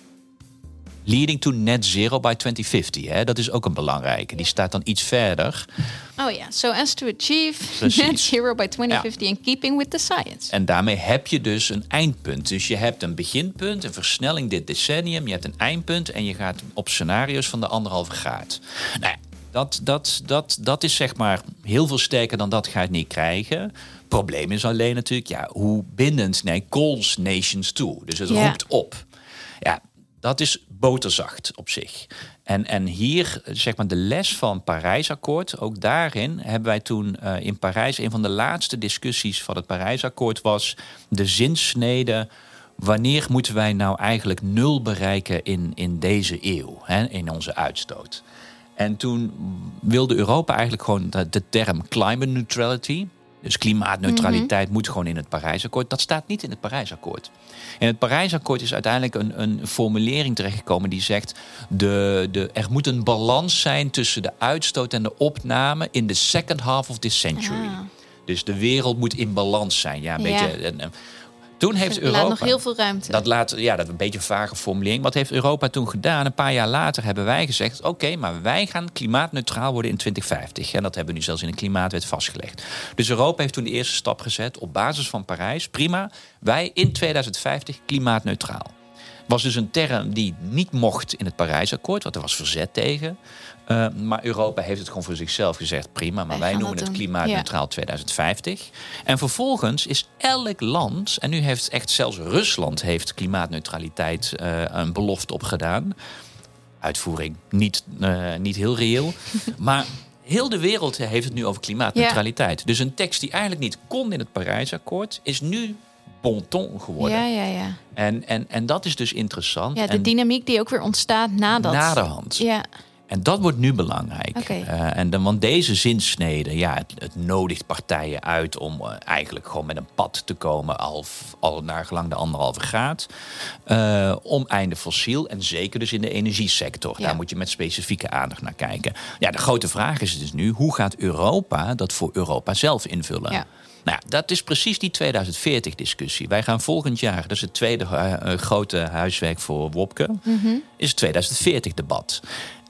S2: leading to net zero by 2050. Hè? Dat is ook een belangrijke. Die staat dan iets verder.
S1: Oh ja, so as to achieve *laughs* net zero by 2050 in keeping with the science.
S2: En daarmee heb je dus een eindpunt. Dus je hebt een beginpunt, een versnelling dit decennium. Je hebt een eindpunt en je gaat op scenario's van de anderhalve graad. Nou, dat, dat, dat, dat is zeg maar heel veel sterker dan dat ga je niet krijgen. Probleem is alleen natuurlijk, ja, hoe bindend nee, calls nations toe. Dus het roept op. Ja, dat is boterzacht op zich. En, en hier, zeg maar, de les van Parijsakkoord, ook daarin hebben wij toen uh, in Parijs, een van de laatste discussies van het Parijsakkoord was de zinsnede. Wanneer moeten wij nou eigenlijk nul bereiken in, in deze eeuw, hè, in onze uitstoot? En toen wilde Europa eigenlijk gewoon de, de term climate neutrality, dus klimaatneutraliteit mhm. moet gewoon in het Parijsakkoord. Dat staat niet in het Parijsakkoord. In het Parijsakkoord is uiteindelijk een, een formulering terechtgekomen die zegt: de, de, er moet een balans zijn tussen de uitstoot en de opname in de second half of this century. Ah. Dus de wereld moet in balans zijn. Ja, een beetje. Toen heeft Europa. Laat
S1: nog heel veel ruimte.
S2: Dat laat, ja, dat is een beetje een vage formulering. Wat heeft Europa toen gedaan? Een paar jaar later hebben wij gezegd: oké, maar wij gaan klimaatneutraal worden in 2050. En dat hebben we nu zelfs in de klimaatwet vastgelegd. Dus Europa heeft toen de eerste stap gezet op basis van Parijs. Prima, wij in 2050 klimaatneutraal. Was dus een term die niet mocht in het Parijsakkoord, want er was verzet tegen. Uh, maar Europa heeft het gewoon voor zichzelf gezegd: prima, maar wij, noemen het klimaatneutraal 2050. En vervolgens is elk land, en nu heeft echt zelfs Rusland heeft klimaatneutraliteit uh, een belofte op gedaan. Uitvoering niet, uh, niet heel reëel. *laughs* maar heel de wereld heeft het nu over klimaatneutraliteit. Dus een tekst die eigenlijk niet kon in het Parijsakkoord, is nu bon ton geworden.
S1: Ja, ja, ja.
S2: En, en, en dat is dus interessant.
S1: Ja, de dynamiek die ook weer ontstaat nadat.
S2: Na de hand.
S1: Ja.
S2: En dat wordt nu belangrijk. Uh, en dan, want deze zinsnede, ja, het, het nodigt partijen uit om uh, eigenlijk gewoon met een pad te komen, al, al naar gelang de anderhalve graad. Uh, om einde fossiel. En zeker dus in de energiesector. Ja. Daar moet je met specifieke aandacht naar kijken. Ja, de grote vraag is dus nu: hoe gaat Europa dat voor Europa zelf invullen? Ja. Nou, dat is precies die 2040-discussie. Wij gaan volgend jaar, dat is het tweede grote huiswerk voor Wopke, mm -hmm. is het 2040-debat.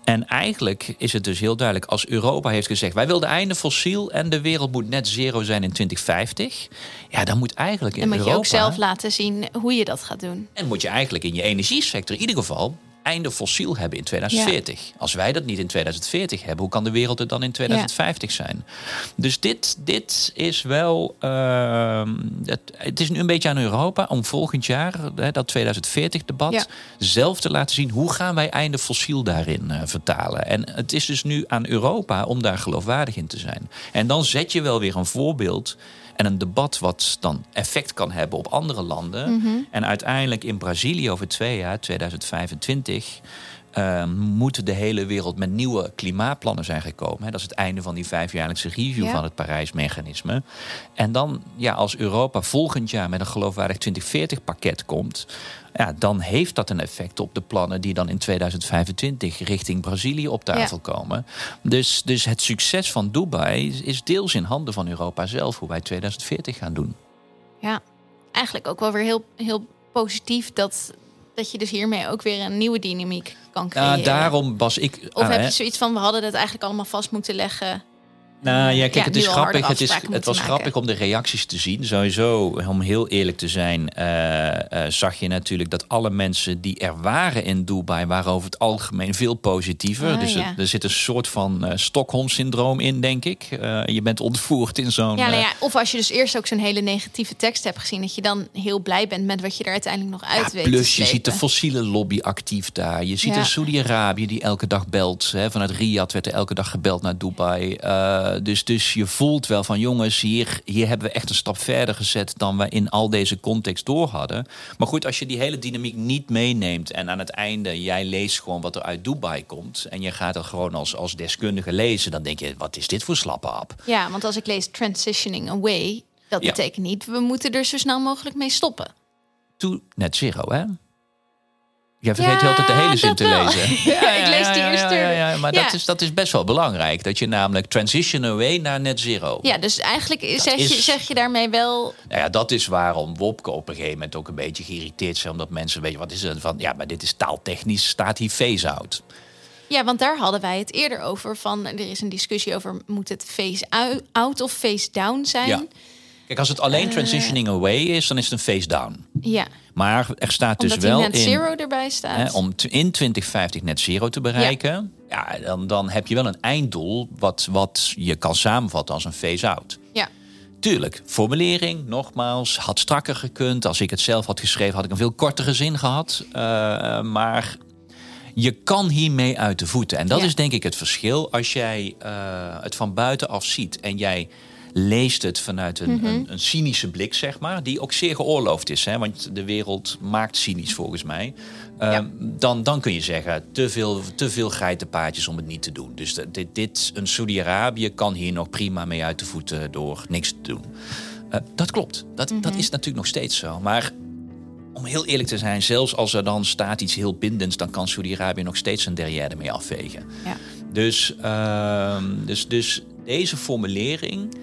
S2: En eigenlijk is het dus heel duidelijk, als Europa heeft gezegd: wij willen einde fossiel en de wereld moet net zero zijn in 2050. Ja, dan moet eigenlijk in
S1: Europa.
S2: Dan
S1: moet je ook zelf laten zien hoe je dat gaat doen.
S2: En moet je eigenlijk in je energiesector in ieder geval einde fossiel hebben in 2040. Als wij dat niet in 2040 hebben, hoe kan de wereld er dan in 2050 zijn? Dus dit, dit is wel. Uh, het, het, is nu een beetje aan Europa om volgend jaar, hè, dat 2040-debat, zelf te laten zien hoe gaan wij einde fossiel daarin uh, vertalen. En het is dus nu aan Europa om daar geloofwaardig in te zijn. En dan zet je wel weer een voorbeeld en een debat wat dan effect kan hebben op andere landen. Mhm. En uiteindelijk in Brazilië over twee jaar, 2025. uh, moet de hele wereld met nieuwe klimaatplannen zijn gekomen. Dat is het einde van die vijfjaarlijkse review van het Parijsmechanisme. En dan, ja, als Europa volgend jaar met een geloofwaardig 2040-pakket komt, ja, dan heeft dat een effect op de plannen die dan in 2025 richting Brazilië op tafel komen. Dus, dus het succes van Dubai is deels in handen van Europa zelf, hoe wij 2040 gaan doen.
S1: Ja, eigenlijk ook wel weer heel, heel positief dat, dat je dus hiermee ook weer een nieuwe dynamiek kan creëren.
S2: Ja, daarom was ik.
S1: Of heb je zoiets van we hadden het eigenlijk allemaal vast moeten leggen?
S2: Nou ja, kijk, het is grappig. Het, is, het was grappig om de reacties te zien. Sowieso, om heel eerlijk te zijn, uh, uh, zag je natuurlijk dat alle mensen die er waren in Dubai waren over het algemeen veel positiever. Ah, dus ja. er, zit een soort van uh, Stockholm-syndroom in, denk ik. je bent ontvoerd in zo'n.
S1: Ja, nou ja, of als je dus eerst ook zo'n hele negatieve tekst hebt gezien, dat je dan heel blij bent met wat je er uiteindelijk nog uit weet.
S2: Plus, je ziet de fossiele lobby actief daar. Je ziet een Saudi-Arabië die elke dag belt. Hè, vanuit Riyadh werd er elke dag gebeld naar Dubai. Eh, dus, dus je voelt wel van jongens, hier, hier hebben we echt een stap verder gezet dan we in al deze context door hadden. Maar goed, als je die hele dynamiek niet meeneemt en aan het einde jij leest gewoon wat er uit Dubai komt en je gaat er gewoon als, als deskundige lezen, dan denk je, wat is dit voor slappe ap?
S1: Ja, want als ik lees Transitioning Away, dat betekent niet, we moeten er zo snel mogelijk mee stoppen.
S2: To net zero, hè? Je vergeet ja, altijd de hele zin te lezen. *laughs*
S1: Ja, ik lees die eerste.
S2: Ja, maar Dat, is, dat is best wel belangrijk. Dat je namelijk transition away naar net zero.
S1: Ja, dus eigenlijk zeg, je, zeg je daarmee wel...
S2: Nou ja, dat is waarom Wopke op een gegeven moment ook een beetje geïrriteerd zijn. Omdat mensen weten, wat is het van... Ja, maar dit is taaltechnisch, staat hier phase-out.
S1: Ja, want daar hadden wij het eerder over. Van, er is een discussie over, moet het phase-out of phase-down zijn?
S2: Kijk, als het alleen uh, transitioning away is, dan is het een face-down.
S1: Ja.
S2: Maar er staat dus wel
S1: net zero erbij staat. Hè,
S2: om in 2050 net zero te bereiken, ja. ja, dan, dan heb je wel een einddoel wat, wat je kan samenvatten als een phase-out.
S1: Ja.
S2: Tuurlijk, formulering, nogmaals, had strakker gekund. Als ik het zelf had geschreven, had ik een veel kortere zin gehad. Uh, maar je kan hiermee uit de voeten. En dat is denk ik het verschil als jij uh, het van buitenaf ziet en jij leest het vanuit een, mhm. een, een, cynische blik, zeg maar, die ook zeer geoorloofd is. Hè, want de wereld maakt cynisch volgens mij. Ehm, dan, dan kun je zeggen, te veel, te veel geitenpaadjes om het niet te doen. Dus dit, dit een Saudi-Arabië kan hier nog prima mee uit de voeten door niks te doen. Uh, dat klopt. Dat, dat mhm. is natuurlijk nog steeds zo. Maar om heel eerlijk te zijn, zelfs als er dan staat iets heel bindends, dan kan Saudi-Arabië nog steeds een derrière mee afvegen.
S1: Ja.
S2: Dus, uh, dus, dus deze formulering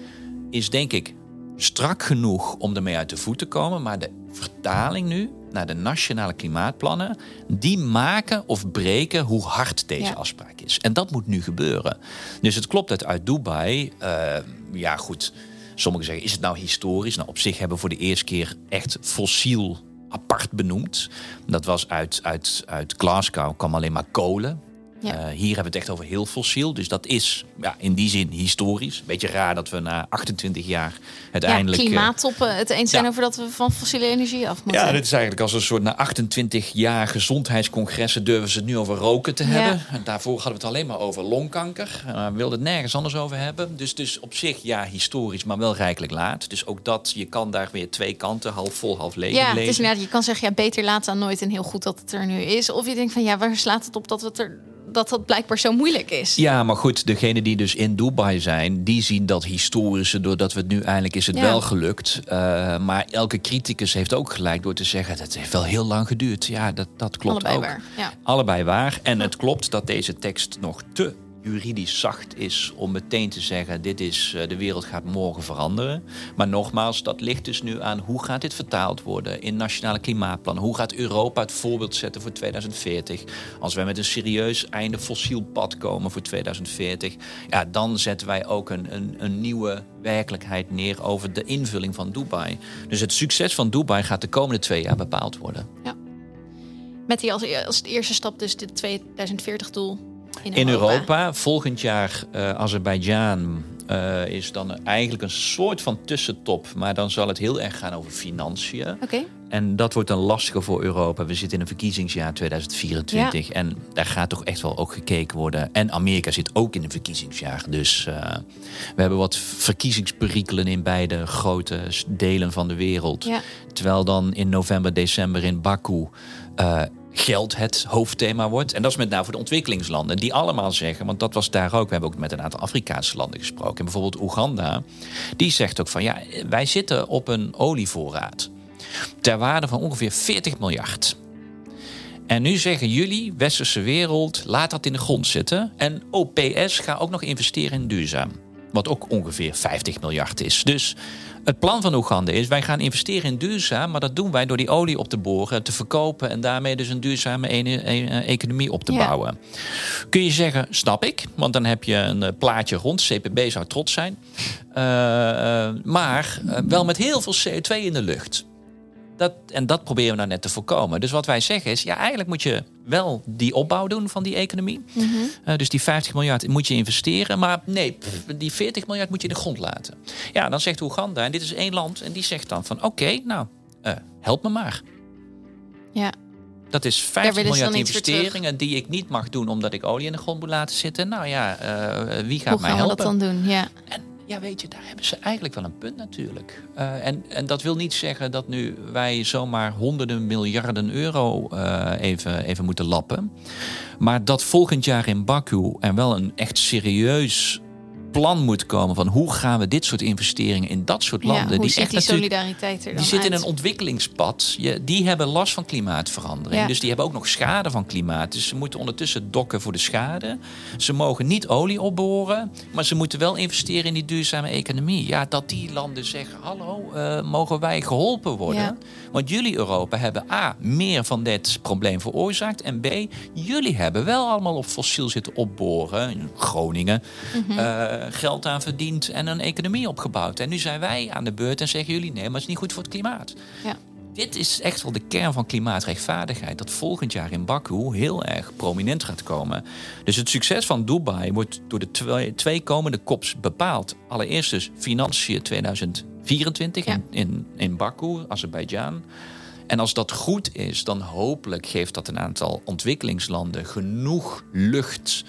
S2: is denk ik strak genoeg om ermee uit de voet te komen. Maar de vertaling nu naar de nationale klimaatplannen, die maken of breken hoe hard deze afspraak is. En dat moet nu gebeuren. Dus het klopt dat uit Dubai, uh, ja goed, sommigen zeggen, is het nou historisch? Nou, op zich hebben we voor de eerste keer echt fossiel apart benoemd. Dat was uit, uit, uit Glasgow, kwam alleen maar kolen. Ja. Uh, hier hebben we het echt over heel fossiel. Dus dat is ja, in die zin historisch. Beetje raar dat we na 28 jaar uiteindelijk...
S1: Ja, klimaattoppen het eens zijn over dat we van fossiele energie af moeten.
S2: Ja, dit is eigenlijk als een soort na 28 jaar gezondheidscongressen... durven ze het nu over roken te hebben. En daarvoor hadden we het alleen maar over longkanker. Uh, we wilden het nergens anders over hebben. Dus, dus op zich, ja, historisch, maar wel rijkelijk laat. Dus ook dat, je kan daar weer twee kanten, half vol, half leeg
S1: ja, lezen. Ja, je kan zeggen, ja, beter laat dan nooit en heel goed dat het er nu is. Of je denkt van, ja, waar slaat het op dat we het er dat dat blijkbaar zo moeilijk is.
S2: Ja, maar goed, degene die dus in Dubai zijn, die zien dat historische doordat we het nu eindelijk is het wel gelukt. Uh, maar elke criticus heeft ook gelijk door te zeggen dat het heeft wel heel lang geduurd. Ja, dat, dat klopt
S1: Allebei
S2: ook.
S1: Waar, ja.
S2: Allebei waar. En het klopt dat deze tekst nog te juridisch zacht is om meteen te zeggen: dit is eh, de wereld gaat morgen veranderen. Maar nogmaals, dat ligt dus nu aan hoe gaat dit vertaald worden in nationale klimaatplannen? Hoe gaat Europa het voorbeeld zetten voor 2040? Als wij met een serieus einde fossiel pad komen voor 2040, ja, dan zetten wij ook een, een, een nieuwe werkelijkheid neer over de invulling van Dubai. Dus het succes van Dubai gaat de komende twee jaar bepaald worden.
S1: Ja. Met die als, als eerste stap dus dit 2040-doel
S2: in Europa. Volgend jaar uh, Azerbeidzjan uh, is dan eigenlijk een soort van tussentop. Maar dan zal het heel erg gaan over financiën.
S1: Okay.
S2: En dat wordt dan lastiger voor Europa. We zitten in een verkiezingsjaar 2024. En daar gaat toch echt wel ook gekeken worden. En Amerika zit ook in een verkiezingsjaar. Dus uh, we hebben wat verkiezingsperikelen in beide grote delen van de wereld.
S1: Ja.
S2: Terwijl dan in november, december in Baku geld het hoofdthema wordt. En dat is met name voor de ontwikkelingslanden. Die allemaal zeggen, want dat was daar ook. We hebben ook met een aantal Afrikaanse landen gesproken. En bijvoorbeeld Oeganda. Die zegt ook van ja, wij zitten op een olievoorraad. Ter waarde van ongeveer 40 miljard. En nu zeggen jullie, westerse wereld, laat dat in de grond zitten. En OPS gaat ook nog investeren in duurzaam. Wat ook ongeveer 50 miljard is. Dus het plan van Oeganda is, wij gaan investeren in duurzaam, maar dat doen wij door die olie op te boren, te verkopen en daarmee dus een duurzame e-, economie op te bouwen. Kun je zeggen, snap ik, want dan heb je een eh, plaatje rond. CPB zou trots zijn. Uh, maar wel met heel veel CO2 in de lucht. Dat, en dat proberen we nou net te voorkomen. Dus wat wij zeggen is, ja, eigenlijk moet je wel die opbouw doen van die economie. Mhm. Eh, dus die 50 miljard moet je investeren. Maar nee, die 40 miljard moet je in de grond laten. Ja, dan zegt Oeganda, en dit is één land, en die zegt dan van oké, nou, uh, help me maar.
S1: Ja.
S2: Dat is 50 miljard investeringen die ik niet mag doen omdat ik olie in de grond moet laten zitten. Nou ja, uh, wie gaat
S1: Hoe
S2: mij
S1: gaan
S2: helpen?
S1: We dat dan doen? Ja.
S2: En ja, weet je, daar hebben ze eigenlijk wel een punt natuurlijk. Uh, en, en dat wil niet zeggen dat nu wij zomaar honderden miljarden euro uh, even, even moeten lappen. Maar dat volgend jaar in Baku er wel een echt serieus plan moet komen van hoe gaan we dit soort investeringen in dat soort landen.
S1: Ja,
S2: die echt
S1: die solidariteit er dan
S2: Die zitten in een ontwikkelingspad. Je, die hebben last van klimaatverandering.
S1: Ja.
S2: Dus die hebben ook nog schade van klimaat. Dus ze moeten ondertussen dokken voor de schade. Ze mogen niet olie opboren, maar ze moeten wel investeren in die duurzame economie. Ja, dat die landen zeggen: hallo, uh, mogen wij geholpen worden?
S1: Ja.
S2: Want jullie Europa hebben A, meer van dit probleem veroorzaakt. En B, jullie hebben wel allemaal op fossiel zitten opboren. In Groningen.
S1: Mhm.
S2: Uh, geld aan verdiend en een economie opgebouwd. En nu zijn wij aan de beurt en zeggen jullie: nee, maar het is niet goed voor het klimaat.
S1: Ja.
S2: Dit is echt wel de kern van klimaatrechtvaardigheid. Dat volgend jaar in Baku heel erg prominent gaat komen. Dus het succes van Dubai wordt door de twee, twee komende kops bepaald. Allereerst dus financiën 2024
S1: Ja.
S2: in, in, in Baku, Azerbeidzjan. En als dat goed is, dan hopelijk geeft dat een aantal ontwikkelingslanden genoeg lucht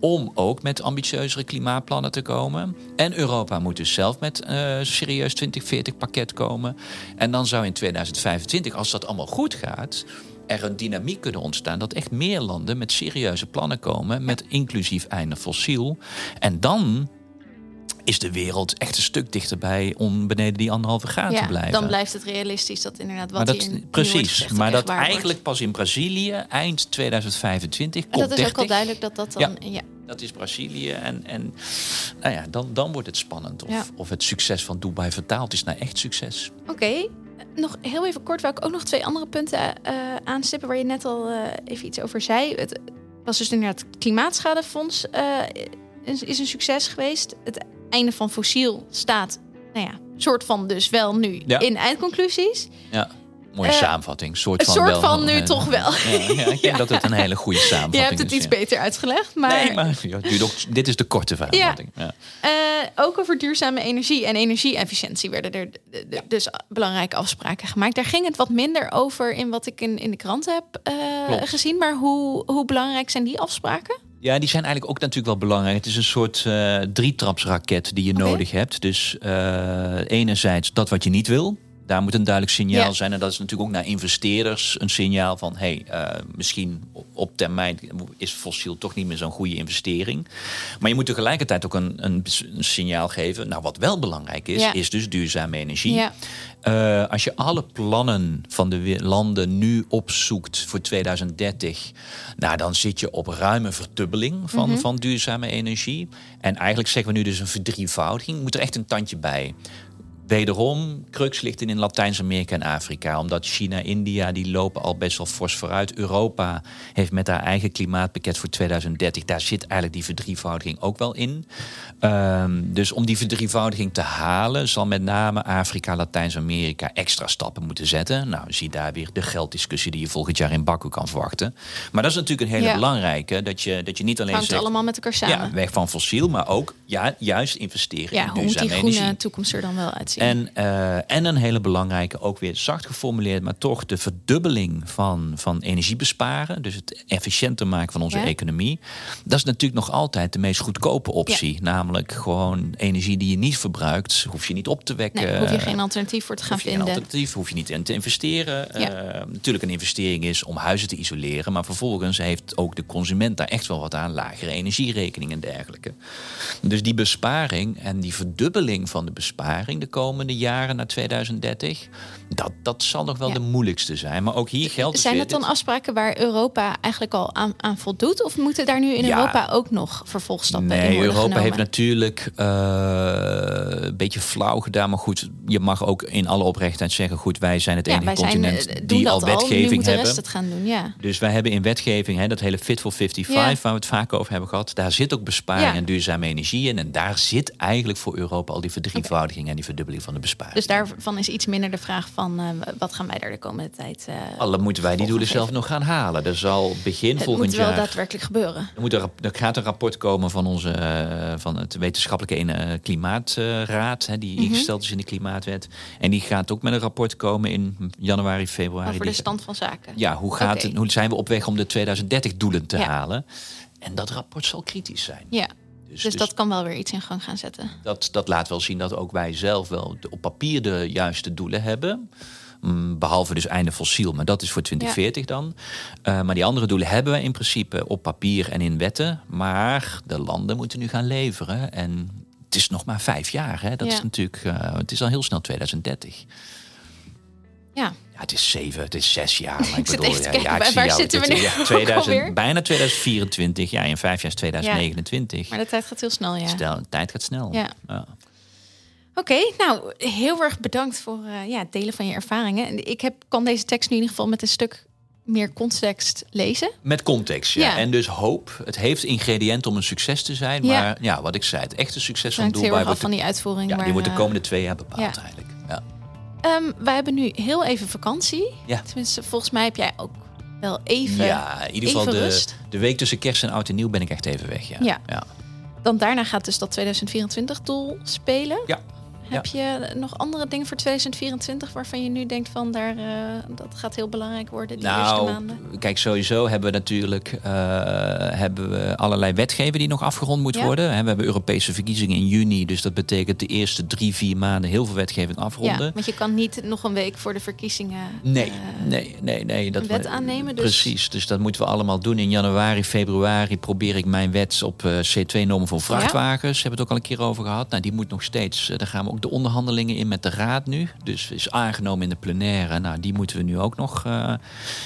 S2: om ook met ambitieuzere klimaatplannen te komen. En Europa moet dus zelf met uh, serieus 2040 pakket komen. En dan zou in 2025, als dat allemaal goed gaat, er een dynamiek kunnen ontstaan dat echt meer landen met serieuze plannen komen, met inclusief einde fossiel. En dan is de wereld echt een stuk dichterbij om beneden die anderhalve
S1: ja,
S2: te blijven.
S1: Dan blijft het realistisch dat inderdaad wat
S2: maar dat,
S1: hier nu
S2: precies, maar dat eigenlijk
S1: wordt.
S2: pas in Brazilië eind 2025
S1: En
S2: komt
S1: dat is ook al duidelijk dat dat dan... Ja.
S2: Dat is Brazilië. En, en nou ja, dan, dan wordt het spannend of,
S1: Ja.
S2: of het succes van Dubai vertaald is naar echt succes.
S1: Oké, nog heel even kort, wil ik ook nog twee andere punten eh, aanstippen waar je net al eh, even iets over zei. Het was dus inderdaad het Klimaatschadefonds eh, is, is een succes geweest. Het einde van fossiel staat, nou ja, soort van dus wel nu
S2: Ja.
S1: in eindconclusies.
S2: Ja, mooie
S1: Eh,
S2: samenvatting. Soort van
S1: soort
S2: wel,
S1: van nu toch wel.
S2: Ja, ja, ik denk *laughs* dat het een hele goede samenvatting *laughs*
S1: Je hebt het
S2: is.
S1: iets beter uitgelegd, maar,
S2: Nee, maar ook- dit is de korte samenvatting. Ja.
S1: eh, ook over duurzame energie en energieefficiëntie werden er dus belangrijke afspraken gemaakt. Daar ging het wat minder over in wat ik in, in de krant heb eh, gezien. Maar hoe, hoe belangrijk zijn die afspraken?
S2: Ja, die zijn eigenlijk ook natuurlijk wel belangrijk. Het is een soort eh drietrapsraket die je nodig hebt. Dus eh, enerzijds dat wat je niet wil. Daar moet een duidelijk signaal
S1: Ja.
S2: zijn. En dat is natuurlijk ook naar investeerders een signaal van... hey, eh, misschien op termijn is fossiel toch niet meer zo'n goede investering. Maar je moet tegelijkertijd ook een, een, een signaal geven. Nou, wat wel belangrijk is,
S1: Ja.
S2: is dus duurzame energie.
S1: Ja.
S2: Eh, als je alle plannen van de landen nu opzoekt voor 2030, nou, dan zit je op ruime verdubbeling van,
S1: Mhm.
S2: van duurzame energie. En eigenlijk zeggen we nu dus een verdrievoudiging. Moet er echt een tandje bij. Wederom, crux ligt in, in Latijns-Amerika en Afrika. Omdat China, India, die lopen al best wel fors vooruit. Europa heeft met haar eigen klimaatpakket voor 2030... daar zit eigenlijk die verdrievoudiging ook wel in. Ehm, dus om die verdrievoudiging te halen... zal met name Afrika, Latijns-Amerika extra stappen moeten zetten. Nou, zie daar weer de gelddiscussie die je volgend jaar in Baku kan verwachten. Maar dat is natuurlijk een hele
S1: Ja.
S2: belangrijke. Dat je, dat je niet alleen
S1: Hangt
S2: zegt...
S1: allemaal met elkaar samen.
S2: Ja, weg van fossiel, maar ook ja, juist investeren
S1: Ja,
S2: in
S1: hoe moet die
S2: duurzame
S1: groene
S2: energie.
S1: toekomst er dan wel uitzien? Zien.
S2: En, uh, en een hele belangrijke, ook weer zacht geformuleerd, maar toch de verdubbeling van, van energie besparen. Dus het efficiënter maken van onze
S1: Ja.
S2: economie. Dat is natuurlijk nog altijd de meest goedkope optie. Namelijk gewoon energie die je niet verbruikt, hoef je niet op te wekken.
S1: nee, hoef je geen alternatief voor te gaan
S2: Hoef je geen
S1: vinden.
S2: alternatief, hoef je niet in te investeren.
S1: Ja.
S2: Eh, natuurlijk een investering is om huizen te isoleren. Maar vervolgens heeft ook de consument daar echt wel wat aan. Lagere energierekening en dergelijke. Dus die besparing en die verdubbeling van de besparing de komende jaren naar 2030. Dat, dat zal nog wel
S1: Ja.
S2: de moeilijkste zijn. Maar ook hier geldt
S1: Zijn
S2: weer
S1: het dan
S2: dit-
S1: afspraken waar Europa eigenlijk al aan, aan voldoet? Of moeten daar nu in
S2: Ja.
S1: Europa ook nog vervolgstappen in
S2: Nee,
S1: worden
S2: Europa
S1: genomen?
S2: heeft natuurlijk eh, een beetje flauw gedaan. Maar goed, je mag ook in alle oprechtheid zeggen... goed, wij zijn het
S1: ja,
S2: enige
S1: zijn,
S2: continent
S1: eh,
S2: die al wetgeving
S1: nu moet de
S2: hebben.
S1: het gaan doen, ja.
S2: Dus wij hebben in wetgeving, hè, dat hele Fit for 55,
S1: Ja.
S2: waar we het vaak over hebben gehad, daar zit ook besparing en duurzame energie in. En daar zit eigenlijk voor Europa al die verdrievoudiging en die verdubbeling van de besparing.
S1: Dus daarvan is iets minder de vraag van eh, wat gaan wij daar de komende tijd. eh
S2: Alle moeten wij die doelen zelf nog gaan halen. Er zal begin
S1: het
S2: volgend
S1: moet wel
S2: jaar.
S1: daadwerkelijk gebeuren.
S2: Er, moet rap- er gaat een rapport komen van, onze, eh, van het wetenschappelijke klimaatraad, hè, die
S1: Mhm.
S2: ingesteld is in de klimaatwet. En die gaat ook met een rapport komen in januari, februari.
S1: Over de stand van zaken.
S2: Ja, hoe, gaat het, hoe zijn we op weg om de 2030-doelen te
S1: Ja.
S2: halen? En dat rapport zal kritisch zijn.
S1: Ja,
S2: Dus,
S1: dus dat kan wel weer iets in gang gaan zetten.
S2: dat, dat laat wel zien dat ook wij zelf wel op papier de juiste doelen hebben. Mm, Behalve dus einde fossiel, maar dat is voor 2040 dan. Eh, maar die andere doelen hebben we in principe op papier en in wetten. Maar de landen moeten nu gaan leveren. En het is nog maar vijf jaar. Hè? Dat
S1: Ja.
S2: is natuurlijk, eh, het is al heel snel 2030.
S1: Ja,
S2: Ja, het is zeven, het is zes jaar. Maar *laughs* ik, bedoel, ja,
S1: kijken,
S2: ja, ik
S1: waar-
S2: zie
S1: waar
S2: jou.
S1: zitten we
S2: Dit-
S1: nu
S2: ja, *laughs*
S1: ook
S2: 2000,
S1: alweer?
S2: bijna 2024. Ja, in vijf jaar is 2029.
S1: maar de tijd gaat heel snel, ja.
S2: Stel, de tijd gaat snel.
S1: Ja. Oké, nou, heel erg bedankt voor eh, ja, het delen van je ervaringen. En Ik heb, kan deze tekst nu in ieder geval met een stuk meer context lezen.
S2: Met context, ja.
S1: Ja.
S2: En dus hoop. Het heeft ingrediënten om een succes te zijn. Maar ja, wat ik zei, het echte succes van
S1: Hangt
S2: het
S1: heel
S2: doel
S1: erg af van
S2: de,
S1: die uitvoering.
S2: ja,
S1: maar,
S2: die wordt de
S1: eh,
S2: komende twee jaar bepaald eigenlijk. Ja.
S1: Ehm, wij hebben nu heel even vakantie.
S2: Ja.
S1: Tenminste, volgens mij heb jij ook wel even.
S2: ja, in ieder geval de,
S1: rust.
S2: de week tussen kerst en oud en nieuw ben ik echt even weg. Ja.
S1: Ja.
S2: ja.
S1: Dan daarna gaat dus dat 2024 doel spelen.
S2: Ja.
S1: Heb je nog andere dingen voor 2024 waarvan je nu denkt van daar eh, dat gaat heel belangrijk worden die eerste
S2: Nou,
S1: maanden?
S2: kijk, sowieso hebben we natuurlijk eh, hebben we allerlei wetgeving die nog afgerond moet
S1: Ja.
S2: worden. We hebben Europese verkiezingen in juni. Dus dat betekent de eerste drie, vier maanden heel veel wetgeving afronden.
S1: Ja, want je kan niet nog een week voor de verkiezingen.
S2: Nee,
S1: eh,
S2: nee, nee, nee. Dat
S1: een wet
S2: we-
S1: aannemen, dus-
S2: Precies, dus dat moeten we allemaal doen. In januari, februari probeer ik mijn wet op eh, C2-normen voor vrachtwagens. Hebben we het ook al een keer over gehad. Nou, die moet nog steeds. daar gaan we ook de onderhandelingen in met de raad nu. Dus is aangenomen in de plenaire. Nou, die moeten we nu ook nog. eh,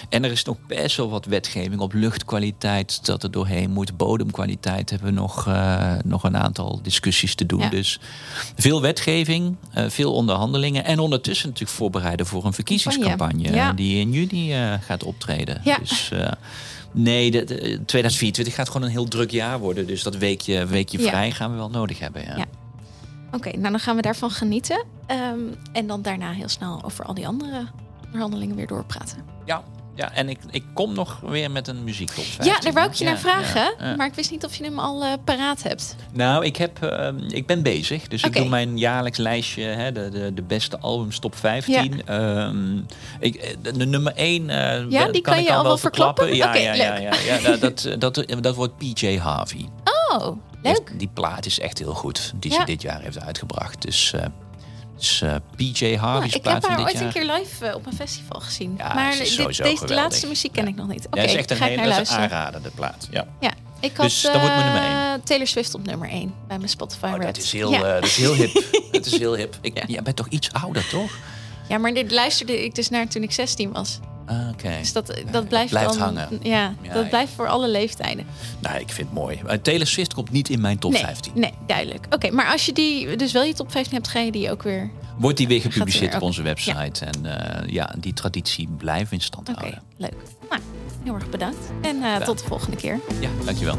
S2: en er is nog best wel wat wetgeving op luchtkwaliteit dat er doorheen moet. Bodemkwaliteit hebben we nog, eh, nog een aantal discussies te doen.
S1: Ja.
S2: Dus veel wetgeving, eh, veel onderhandelingen. En ondertussen natuurlijk voorbereiden voor een verkiezingscampagne.
S1: Ja.
S2: Die in juni gaat optreden.
S1: Ja.
S2: Dus nee, de, de- 2024 gaat gewoon een heel druk jaar worden. Dus dat weekje, weekje
S1: Ja.
S2: vrij gaan we wel nodig hebben. Ja.
S1: Ja. Oké, nou dan gaan we daarvan genieten. Ehm, en dan daarna heel snel over al die andere onderhandelingen weer doorpraten.
S2: Ja, ja, en ik, ik kom nog weer met een muziektop 15.
S1: Ja, daar wou ik je
S2: Ja,
S1: naar vragen.
S2: ja, ja.
S1: Maar ik wist niet of je hem al eh, paraat hebt.
S2: Nou, ik, heb, ehm, ik ben bezig. Dus ik doe mijn jaarlijks lijstje, hè, de, de, de beste albums top 15. Ehm, ik, eh, de, de nummer 1
S1: Ja, die kan je al wel
S2: verklappen.
S1: verklappen?
S2: Ja, ja, ja, ja, dat, dat, dat, dat wordt PJ Harvey.
S1: Oh, leuk.
S2: Die plaat is echt heel goed, die ze dit jaar heeft uitgebracht. Dus, eh dus eh, PJ Harvey's
S1: Nou, ik
S2: plaat
S1: heb
S2: van
S1: haar
S2: dit
S1: ooit
S2: jaar.
S1: een keer live eh, op een festival gezien.
S2: Ja,
S1: maar dit- deze
S2: geweldig.
S1: laatste muziek ken
S2: Ja.
S1: ik nog niet. Oké,
S2: ja, is echt een
S1: ga ik
S2: hele aanrader, de plaat. Ja.
S1: Ja, ik had
S2: Dus dat wordt mijn nummer
S1: Taylor Swift op nummer 1 bij mijn Spotify
S2: Oh,
S1: Red.
S2: dat is heel, dat is heel hip. *laughs* dat is heel hip. Ik,
S1: Ja.
S2: Jij bent toch iets ouder, toch?
S1: ja, maar dit luisterde ik dus naar toen ik 16 was.
S2: Ah, Oké.
S1: Dus dat, dat blijft,
S2: blijft
S1: dan,
S2: hangen.
S1: Ja,
S2: Ja,
S1: dat
S2: ja.
S1: blijft voor alle leeftijden.
S2: Nou, ik vind het mooi. Uh, Taylor Swift komt niet in mijn top
S1: nee,
S2: 15.
S1: nee, duidelijk. Oké, maar als je die dus wel je top 15 hebt, ga je die ook weer...
S2: Wordt die weer gepubliceerd
S1: weer,
S2: op onze website. En eh, ja, die traditie blijven in stand
S1: Oké,
S2: houden.
S1: leuk. Nou, heel erg bedankt. En eh, tot de volgende keer.
S2: Ja, dankjewel.